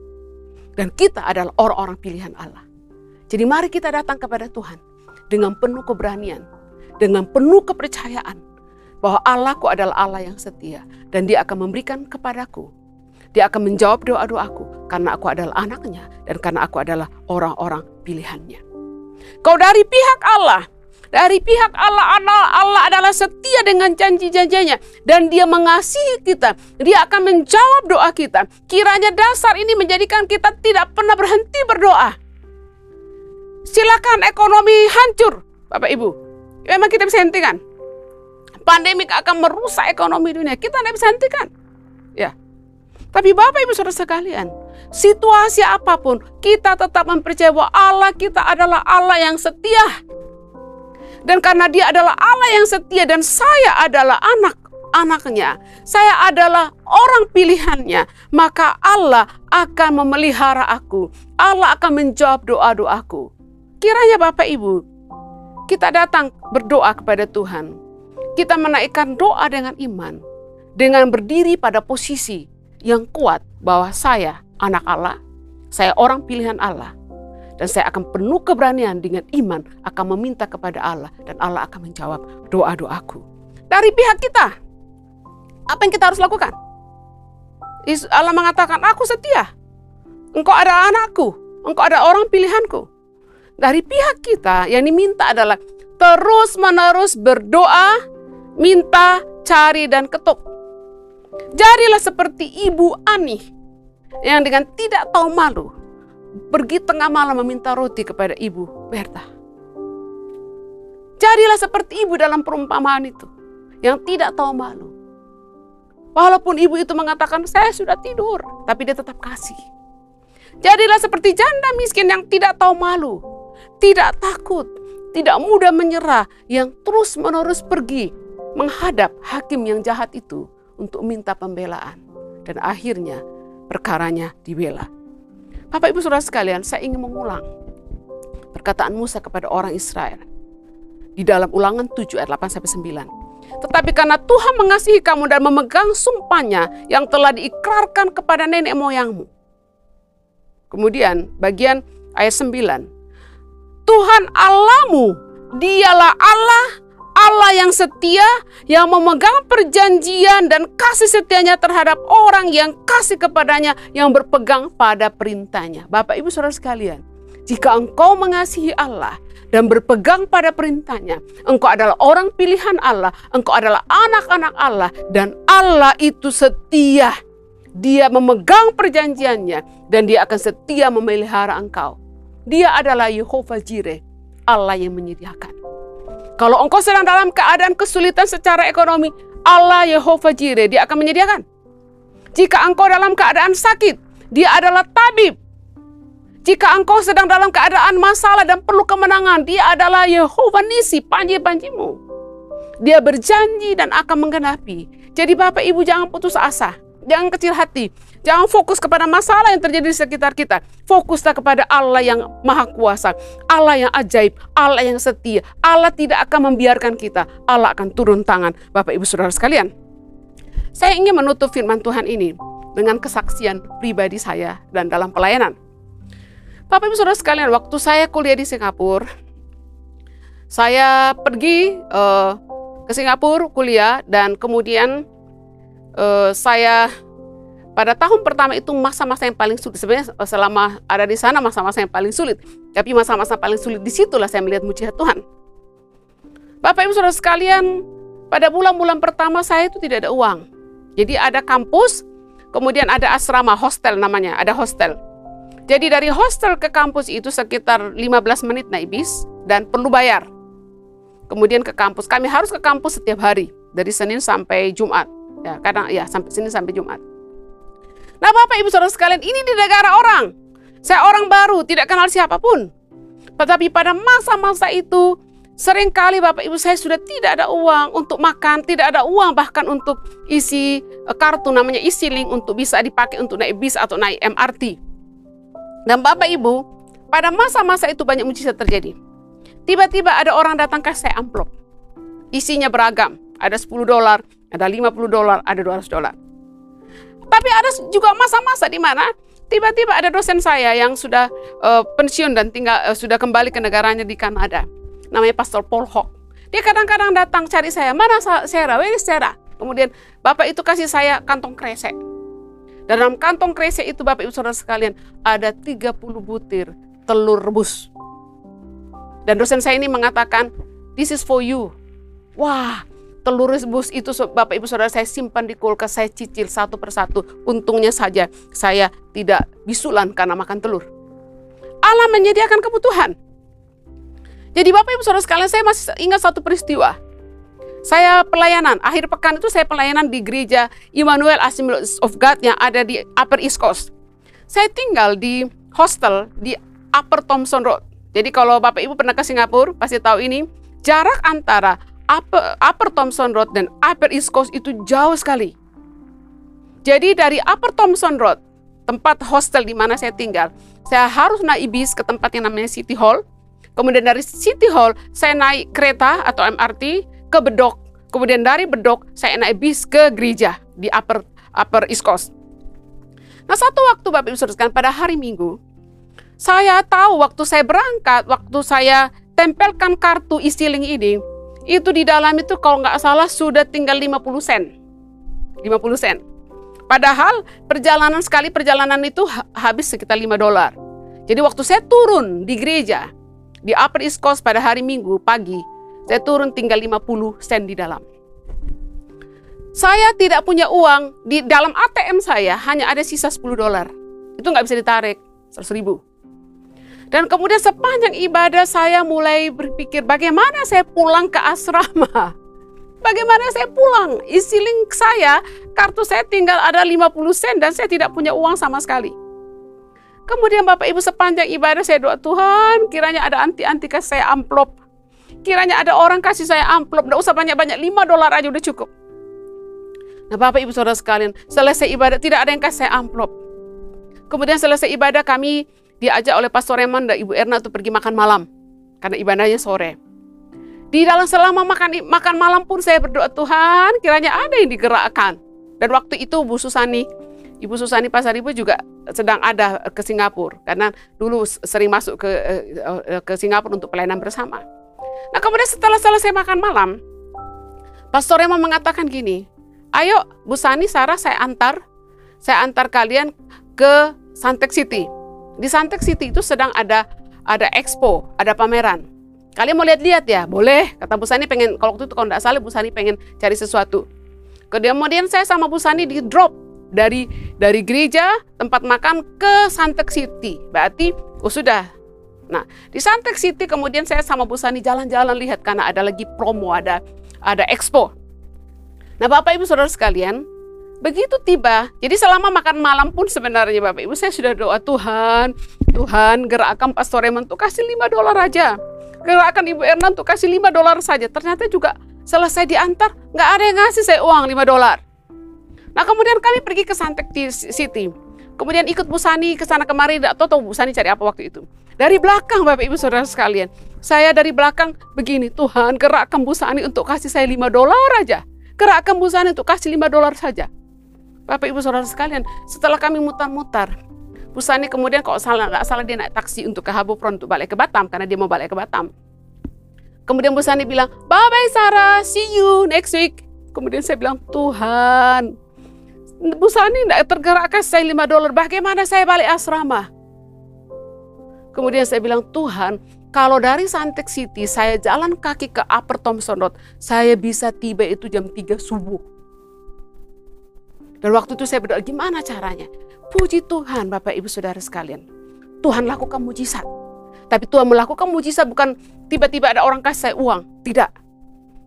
Dan kita adalah orang-orang pilihan Allah. Jadi mari kita datang kepada Tuhan dengan penuh keberanian, dengan penuh kepercayaan bahwa Allahku adalah Allah yang setia dan dia akan memberikan kepadaku. Dia akan menjawab doa-doaku karena aku adalah anaknya dan karena aku adalah orang-orang pilihannya. Kau dari pihak Allah, dari pihak Allah, Allah, Allah adalah setia dengan janji-janjinya. Dan dia mengasihi kita. Dia akan menjawab doa kita. Kiranya dasar ini menjadikan kita tidak pernah berhenti berdoa. Silakan ekonomi hancur, Bapak Ibu. Memang kita bisa hentikan. Pandemik akan merusak ekonomi dunia. Kita tidak bisa hentikan. Ya. Tapi Bapak Ibu Saudara sekalian, situasi apa pun, kita tetap mempercayai bahwa Allah kita adalah Allah yang setia Dan karena dia adalah Allah yang setia dan saya adalah anak anaknya, saya adalah orang pilihannya, maka Allah akan memelihara aku. Allah akan menjawab doa-doaku. Kiranya Bapak Ibu, kita datang berdoa kepada Tuhan. Kita menaikkan doa dengan iman, dengan berdiri pada posisi yang kuat bahwa saya anak Allah, saya orang pilihan Allah, dan saya akan penuh keberanian dengan iman akan meminta kepada Allah dan Allah akan menjawab doa-doaku. Dari pihak kita, apa yang kita harus lakukan? Allah mengatakan, aku setia. Engkau ada anakku, engkau ada orang pilihanku. Dari pihak kita yang diminta adalah terus menerus berdoa, minta, cari, dan ketuk. Jadilah seperti ibu Ani yang dengan tidak tahu malu pergi tengah malam meminta roti kepada ibu Berta. Jadilah seperti ibu dalam perumpamaan itu yang tidak tahu malu. Walaupun ibu itu mengatakan saya sudah tidur, tapi dia tetap kasih. Jadilah seperti janda miskin yang tidak tahu malu, tidak takut, tidak mudah menyerah, yang terus-menerus pergi menghadap hakim yang jahat itu untuk minta pembelaan. Dan akhirnya perkaranya dibela. Bapak Ibu Saudara sekalian, saya ingin mengulang perkataan Musa kepada orang Israel di dalam Ulangan 7 ayat 8 sampai 9. Tetapi karena Tuhan mengasihi kamu dan memegang sumpahnya yang telah diikrarkan kepada nenek moyangmu. Kemudian bagian ayat 9. Tuhan Allahmu, dialah Allah, Allah yang setia, yang memegang perjanjian dan kasih setianya terhadap orang yang kasih kepadanya, yang berpegang pada perintahnya. Bapak Ibu Saudara sekalian, jika engkau mengasihi Allah, dan berpegang pada perintahnya. Engkau adalah orang pilihan Allah, engkau adalah anak-anak Allah, dan Allah itu setia. Dia memegang perjanjiannya, dan dia akan setia memelihara engkau. Dia adalah Yehova Jireh, Allah yang menyediakan. Kalau engkau sedang dalam keadaan kesulitan secara ekonomi, Allah Yehova Jireh, dia akan menyediakan. Jika engkau dalam keadaan sakit, dia adalah tabib, jika engkau sedang dalam keadaan masalah dan perlu kemenangan, dia adalah Yehova Nisi, panji-panjimu. Dia berjanji dan akan menggenapi. Jadi Bapak Ibu jangan putus asa. Jangan kecil hati. Jangan fokus kepada masalah yang terjadi di sekitar kita. Fokuslah kepada Allah yang maha kuasa. Allah yang ajaib. Allah yang setia. Allah tidak akan membiarkan kita. Allah akan turun tangan. Bapak Ibu Saudara sekalian. Saya ingin menutup firman Tuhan ini dengan kesaksian pribadi saya dan dalam pelayanan. Bapak Ibu Saudara sekalian, waktu saya kuliah di Singapura, saya pergi uh, ke Singapura kuliah dan kemudian uh, saya pada tahun pertama itu masa-masa yang paling sulit. Sebenarnya eh, selama ada di sana masa-masa yang paling sulit. Tapi masa-masa paling sulit di situlah saya melihat mujizat Tuhan. Bapak Ibu Saudara sekalian, pada bulan-bulan pertama saya itu tidak ada uang. Jadi ada kampus, kemudian ada asrama, hostel namanya, ada hostel. Jadi dari hostel ke kampus itu sekitar 15 menit naik bis dan perlu bayar. Kemudian ke kampus. Kami harus ke kampus setiap hari dari Senin sampai Jumat. Ya, kadang ya sampai Senin sampai Jumat. Nah, Bapak Ibu Saudara sekalian, ini di negara orang. Saya orang baru, tidak kenal siapa pun. Tetapi pada masa-masa itu Seringkali Bapak Ibu saya sudah tidak ada uang untuk makan, tidak ada uang bahkan untuk isi eh, kartu namanya isi link untuk bisa dipakai untuk naik bis atau naik MRT. Dan Bapak Ibu, pada masa-masa itu banyak mujizat terjadi. Tiba-tiba ada orang datang ke saya amplop. Isinya beragam. Ada 10 dolar, ada 50 dolar, ada 200 dolar. Tapi ada juga masa-masa di mana tiba-tiba ada dosen saya yang sudah uh, pensiun dan tinggal uh, sudah kembali ke negaranya di Kanada. Namanya Pastor Paul Hawk. Dia kadang-kadang datang cari saya, mana Sarah, where is Sarah? Kemudian Bapak itu kasih saya kantong kresek. Dalam kantong kresek itu Bapak Ibu Saudara sekalian ada 30 butir telur rebus. Dan dosen saya ini mengatakan, this is for you. Wah, telur rebus itu Bapak Ibu Saudara saya simpan di kulkas, saya cicil satu persatu. Untungnya saja saya tidak bisulan karena makan telur. Allah menyediakan kebutuhan. Jadi Bapak Ibu Saudara sekalian saya masih ingat satu peristiwa. Saya pelayanan, akhir pekan itu saya pelayanan di gereja Immanuel Assemblies of God yang ada di Upper East Coast. Saya tinggal di hostel di Upper Thompson Road. Jadi kalau Bapak Ibu pernah ke Singapura, pasti tahu ini. Jarak antara Upper, Upper Thompson Road dan Upper East Coast itu jauh sekali. Jadi dari Upper Thompson Road, tempat hostel di mana saya tinggal, saya harus naik bis ke tempat yang namanya City Hall. Kemudian dari City Hall, saya naik kereta atau MRT ke Bedok. Kemudian dari Bedok, saya naik bis ke gereja di Upper Upper East Coast. Nah, satu waktu Bapak Ibu Saudara pada hari Minggu, saya tahu waktu saya berangkat, waktu saya tempelkan kartu e-ceiling ini, itu di dalam itu kalau nggak salah sudah tinggal 50 sen. 50 sen. Padahal perjalanan sekali perjalanan itu habis sekitar 5 dolar. Jadi waktu saya turun di gereja di Upper East Coast pada hari Minggu pagi, saya turun tinggal 50 sen di dalam. Saya tidak punya uang, di dalam ATM saya hanya ada sisa 10 dolar. Itu nggak bisa ditarik, 100 ribu. Dan kemudian sepanjang ibadah saya mulai berpikir bagaimana saya pulang ke asrama. Bagaimana saya pulang? Isi link saya, kartu saya tinggal ada 50 sen dan saya tidak punya uang sama sekali. Kemudian Bapak Ibu sepanjang ibadah saya doa Tuhan kiranya ada anti-anti kasih saya amplop. Kiranya ada orang kasih saya amplop. Tidak usah banyak-banyak 5 dolar aja udah cukup. Nah Bapak Ibu Saudara sekalian selesai ibadah tidak ada yang kasih saya amplop. Kemudian selesai ibadah kami diajak oleh Pastor Reman dan Ibu Erna untuk pergi makan malam karena ibadahnya sore. Di dalam selama makan makan malam pun saya berdoa Tuhan kiranya ada yang digerakkan. Dan waktu itu Bu Susani, Ibu Susani Pasar Ibu juga sedang ada ke Singapura karena dulu sering masuk ke eh, ke Singapura untuk pelayanan bersama. Nah kemudian setelah selesai makan malam, Pastor Reman mengatakan gini, ayo Bu Sani, Sarah saya antar, saya antar kalian ke Santek City di Santek City itu sedang ada ada expo, ada pameran. Kalian mau lihat-lihat ya? Boleh. Kata Bu Sani pengen, kalau waktu itu kalau tidak salah Bu Sani pengen cari sesuatu. Kemudian saya sama Bu Sani di drop dari dari gereja tempat makan ke Santek City. Berarti oh sudah. Nah di Santek City kemudian saya sama Bu Sani jalan-jalan lihat karena ada lagi promo, ada ada expo. Nah Bapak Ibu Saudara sekalian, Begitu tiba, jadi selama makan malam pun sebenarnya Bapak Ibu saya sudah doa Tuhan, Tuhan gerakkan Pastor Raymond untuk kasih 5 dolar aja. Gerakkan Ibu Erna untuk kasih 5 dolar saja. Ternyata juga selesai diantar, nggak ada yang ngasih saya uang 5 dolar. Nah kemudian kami pergi ke Santek City. Kemudian ikut Bu Sani ke sana kemari, tidak tahu Bu Sani cari apa waktu itu. Dari belakang Bapak Ibu Saudara sekalian, saya dari belakang begini, Tuhan gerakkan Bu Sani untuk kasih saya 5 dolar aja. Gerakkan Bu Sani untuk kasih 5 dolar saja. Bapak Ibu Saudara sekalian, setelah kami mutar-mutar, Bu Sani kemudian kalau salah nggak salah dia naik taksi untuk ke Habupron untuk balik ke Batam karena dia mau balik ke Batam. Kemudian Bu Sani bilang, bye bye Sarah, see you next week. Kemudian saya bilang, Tuhan, Bu Sani tidak tergerak saya 5 dolar, bagaimana saya balik asrama? Kemudian saya bilang, Tuhan, kalau dari Santek City saya jalan kaki ke Upper Thompson Road, saya bisa tiba itu jam 3 subuh. Dan waktu itu saya berdoa, gimana caranya? Puji Tuhan Bapak Ibu Saudara sekalian. Tuhan lakukan mujizat. Tapi Tuhan melakukan mujizat bukan tiba-tiba ada orang kasih saya uang. Tidak.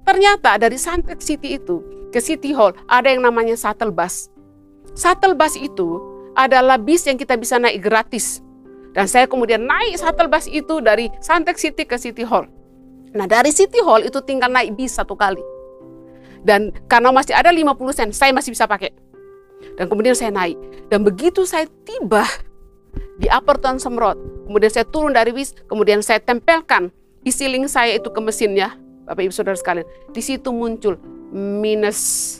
Ternyata dari Santet City itu ke City Hall ada yang namanya shuttle bus. Shuttle bus itu adalah bis yang kita bisa naik gratis. Dan saya kemudian naik shuttle bus itu dari Santek City ke City Hall. Nah dari City Hall itu tinggal naik bis satu kali. Dan karena masih ada 50 sen, saya masih bisa pakai. Dan kemudian saya naik. Dan begitu saya tiba di Upper Thompson Road, kemudian saya turun dari bis, kemudian saya tempelkan isi link saya itu ke mesinnya, Bapak Ibu Saudara sekalian. Di situ muncul minus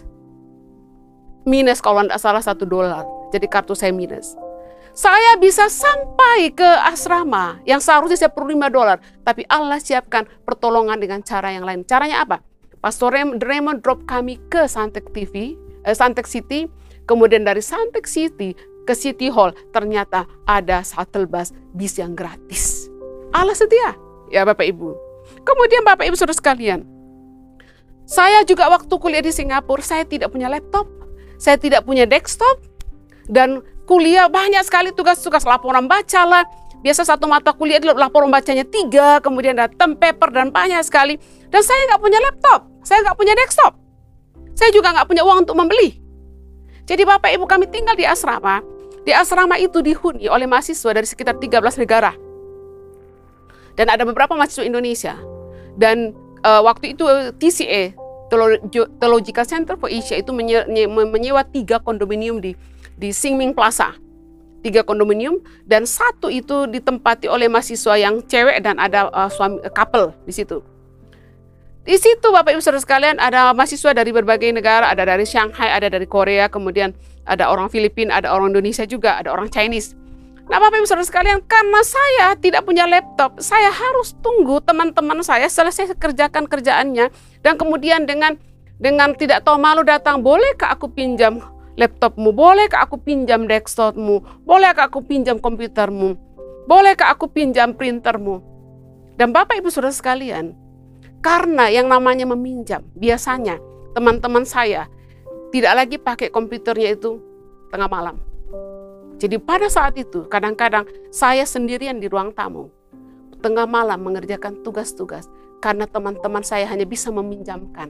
minus kalau tidak salah satu dolar. Jadi kartu saya minus. Saya bisa sampai ke asrama yang seharusnya saya perlu 5 dolar. Tapi Allah siapkan pertolongan dengan cara yang lain. Caranya apa? Pastor Raymond drop kami ke Santek TV, eh, Santek City Kemudian dari Santek City ke City Hall ternyata ada shuttle bus bis yang gratis. Allah setia, ya Bapak Ibu. Kemudian Bapak Ibu Saudara sekalian, saya juga waktu kuliah di Singapura, saya tidak punya laptop, saya tidak punya desktop, dan kuliah banyak sekali tugas-tugas laporan baca lah. Biasa satu mata kuliah laporan bacanya tiga, kemudian ada tem paper dan banyak sekali. Dan saya nggak punya laptop, saya nggak punya desktop. Saya juga nggak punya uang untuk membeli. Jadi Bapak Ibu kami tinggal di asrama. Di asrama itu dihuni oleh mahasiswa dari sekitar 13 negara. Dan ada beberapa mahasiswa Indonesia. Dan uh, waktu itu TCA Theological Center for Asia itu menyewa tiga kondominium di di Singming Plaza tiga kondominium dan satu itu ditempati oleh mahasiswa yang cewek dan ada uh, suami couple di situ. Di situ Bapak Ibu Saudara sekalian ada mahasiswa dari berbagai negara, ada dari Shanghai, ada dari Korea, kemudian ada orang Filipina, ada orang Indonesia juga, ada orang Chinese. Nah Bapak Ibu Saudara sekalian, karena saya tidak punya laptop, saya harus tunggu teman-teman saya selesai kerjakan kerjaannya dan kemudian dengan dengan tidak tahu malu datang, bolehkah aku pinjam laptopmu? Bolehkah aku pinjam desktopmu? Bolehkah aku pinjam komputermu? Bolehkah aku pinjam printermu? Dan Bapak Ibu Saudara sekalian, karena yang namanya meminjam, biasanya teman-teman saya tidak lagi pakai komputernya itu tengah malam. Jadi pada saat itu kadang-kadang saya sendirian di ruang tamu. Tengah malam mengerjakan tugas-tugas karena teman-teman saya hanya bisa meminjamkan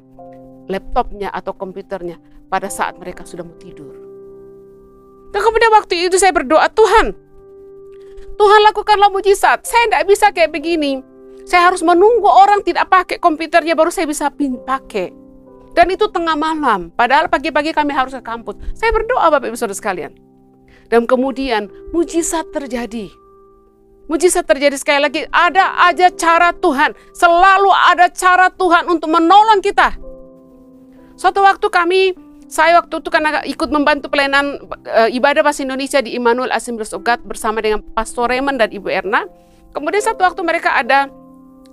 laptopnya atau komputernya pada saat mereka sudah mau tidur. Dan kemudian waktu itu saya berdoa, Tuhan, Tuhan lakukanlah mujizat. Saya tidak bisa kayak begini. Saya harus menunggu orang tidak pakai komputernya baru saya bisa pakai. Dan itu tengah malam. Padahal pagi-pagi kami harus ke kampus. Saya berdoa Bapak Ibu Saudara sekalian. Dan kemudian mujizat terjadi. Mujizat terjadi sekali lagi. Ada aja cara Tuhan. Selalu ada cara Tuhan untuk menolong kita. Suatu waktu kami, saya waktu itu karena ikut membantu pelayanan e, ibadah bahasa Indonesia di Immanuel of God bersama dengan Pastor Raymond dan Ibu Erna. Kemudian satu waktu mereka ada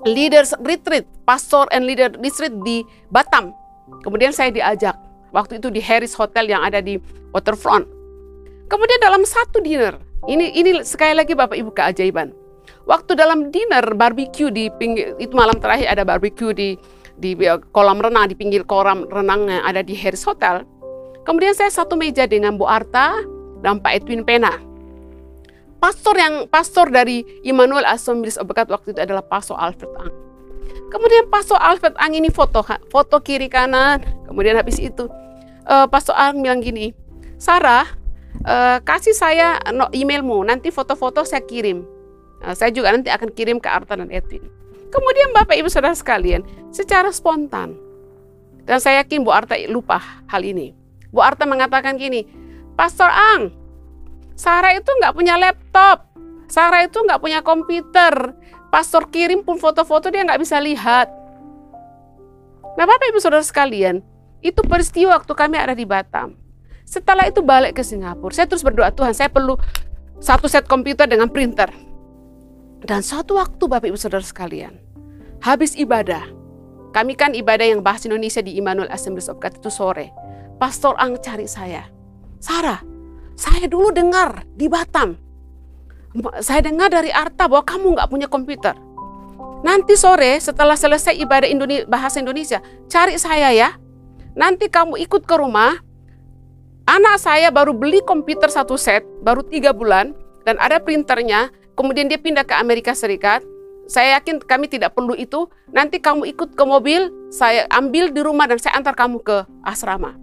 leaders retreat, pastor and leader retreat di Batam. Kemudian saya diajak waktu itu di Harris Hotel yang ada di waterfront. Kemudian dalam satu dinner, ini ini sekali lagi Bapak Ibu keajaiban. Waktu dalam dinner barbecue di pinggir itu malam terakhir ada barbecue di di kolam renang di pinggir kolam renang yang ada di Harris Hotel. Kemudian saya satu meja dengan Bu Arta dan Pak Edwin Pena pastor yang pastor dari Immanuel Assemblies of God waktu itu adalah Pastor Alfred Ang. Kemudian Pastor Alfred Ang ini foto foto kiri kanan. Kemudian habis itu uh, Pastor Ang bilang gini, Sarah uh, kasih saya emailmu, nanti foto-foto saya kirim. Uh, saya juga nanti akan kirim ke Arta dan Edwin. Kemudian Bapak Ibu Saudara sekalian, secara spontan, dan saya yakin Bu Arta lupa hal ini. Bu Arta mengatakan gini, Pastor Ang, Sarah itu nggak punya laptop. Sarah itu nggak punya komputer. Pastor kirim pun foto-foto dia nggak bisa lihat. Nah Bapak Ibu Saudara sekalian, itu peristiwa waktu kami ada di Batam. Setelah itu balik ke Singapura. Saya terus berdoa, Tuhan saya perlu satu set komputer dengan printer. Dan suatu waktu Bapak Ibu Saudara sekalian, habis ibadah, kami kan ibadah yang bahasa Indonesia di Immanuel Assemblies of God itu sore. Pastor Ang cari saya. Sarah, saya dulu dengar di Batam, saya dengar dari Arta bahwa kamu nggak punya komputer. Nanti sore setelah selesai ibadah Indonesia, bahasa Indonesia, cari saya ya. Nanti kamu ikut ke rumah. Anak saya baru beli komputer satu set, baru tiga bulan, dan ada printernya. Kemudian dia pindah ke Amerika Serikat. Saya yakin kami tidak perlu itu. Nanti kamu ikut ke mobil, saya ambil di rumah dan saya antar kamu ke asrama.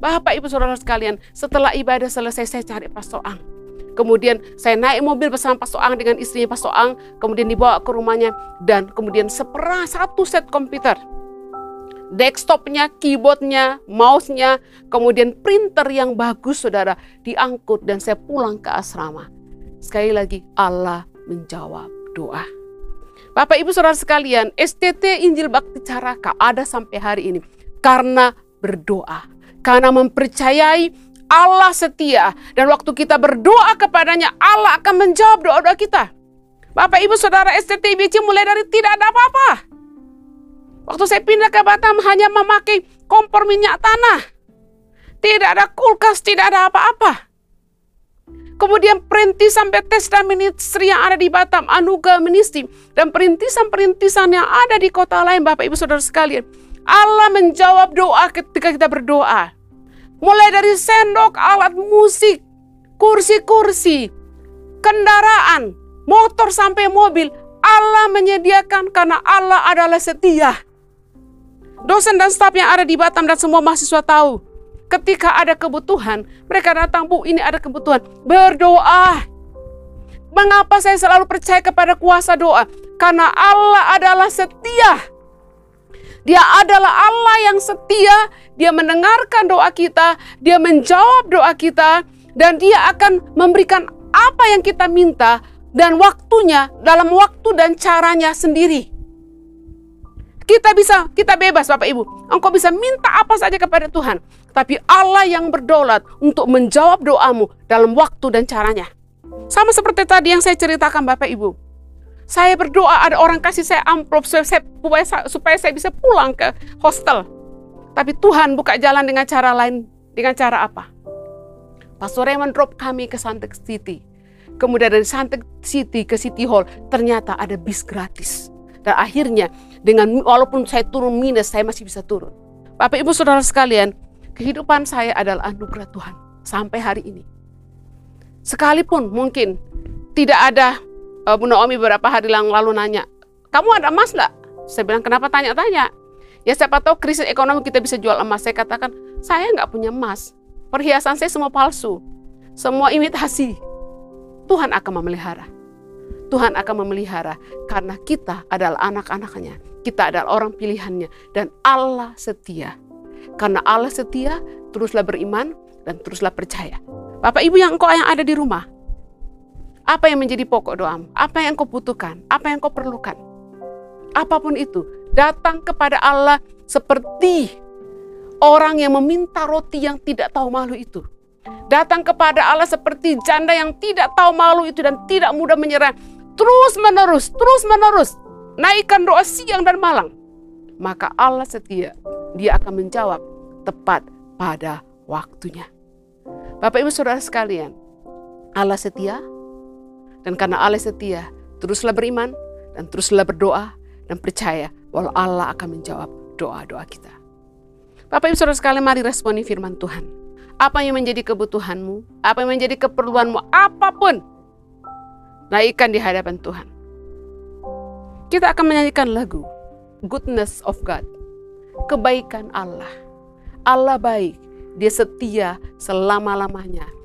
Bapak Ibu Saudara sekalian, setelah ibadah selesai saya cari Pastor Ang. Kemudian saya naik mobil bersama Pastor Ang dengan istrinya Pastor Ang, kemudian dibawa ke rumahnya dan kemudian seperah satu set komputer. Desktopnya, keyboardnya, mouse-nya, kemudian printer yang bagus saudara diangkut dan saya pulang ke asrama. Sekali lagi Allah menjawab doa. Bapak Ibu Saudara sekalian, STT Injil Bakti Caraka ada sampai hari ini karena berdoa karena mempercayai Allah setia dan waktu kita berdoa kepadanya Allah akan menjawab doa-doa kita. Bapak Ibu Saudara STTBC mulai dari tidak ada apa-apa. Waktu saya pindah ke Batam hanya memakai kompor minyak tanah. Tidak ada kulkas, tidak ada apa-apa. Kemudian perintisan Bethesda Ministry yang ada di Batam, Anugerah Ministry, dan perintisan-perintisan yang ada di kota lain, Bapak Ibu Saudara sekalian. Allah menjawab doa ketika kita berdoa. Mulai dari sendok, alat musik, kursi-kursi, kendaraan, motor sampai mobil, Allah menyediakan karena Allah adalah setia. Dosen dan staf yang ada di Batam dan semua mahasiswa tahu, ketika ada kebutuhan, mereka datang, Bu, ini ada kebutuhan. Berdoa. Mengapa saya selalu percaya kepada kuasa doa? Karena Allah adalah setia. Dia adalah Allah yang setia, dia mendengarkan doa kita, dia menjawab doa kita, dan dia akan memberikan apa yang kita minta dan waktunya dalam waktu dan caranya sendiri. Kita bisa, kita bebas Bapak Ibu. Engkau bisa minta apa saja kepada Tuhan. Tapi Allah yang berdaulat untuk menjawab doamu dalam waktu dan caranya. Sama seperti tadi yang saya ceritakan Bapak Ibu. Saya berdoa ada orang kasih saya amplop supaya saya, supaya saya bisa pulang ke hostel. Tapi Tuhan buka jalan dengan cara lain. Dengan cara apa? Pastor Raymond drop kami ke Santek City. Kemudian dari Santek City ke City Hall ternyata ada bis gratis. Dan akhirnya dengan walaupun saya turun minus, saya masih bisa turun. Bapak Ibu Saudara sekalian, kehidupan saya adalah anugerah Tuhan sampai hari ini. Sekalipun mungkin tidak ada uh, Bu Naomi beberapa hari yang lalu nanya, kamu ada emas nggak? Saya bilang kenapa tanya-tanya? Ya siapa tahu krisis ekonomi kita bisa jual emas. Saya katakan saya nggak punya emas. Perhiasan saya semua palsu, semua imitasi. Tuhan akan memelihara. Tuhan akan memelihara karena kita adalah anak-anaknya. Kita adalah orang pilihannya dan Allah setia. Karena Allah setia, teruslah beriman dan teruslah percaya. Bapak Ibu yang engkau yang ada di rumah, apa yang menjadi pokok doamu? Apa yang kau butuhkan? Apa yang kau perlukan? Apa pun itu, datang kepada Allah seperti orang yang meminta roti yang tidak tahu malu itu. Datang kepada Allah seperti janda yang tidak tahu malu itu dan tidak mudah menyerah terus menerus, terus menerus, naikkan doa siang dan malam, maka Allah setia, dia akan menjawab tepat pada waktunya. Bapak ibu saudara sekalian, Allah setia, dan karena Allah setia, teruslah beriman, dan teruslah berdoa, dan percaya bahwa Allah akan menjawab doa-doa kita. Bapak ibu saudara sekalian, mari responi firman Tuhan. Apa yang menjadi kebutuhanmu, apa yang menjadi keperluanmu, apa pun naikkan di hadapan Tuhan. Kita akan menyanyikan lagu Goodness of God. Kebaikan Allah. Allah baik, dia setia selama-lamanya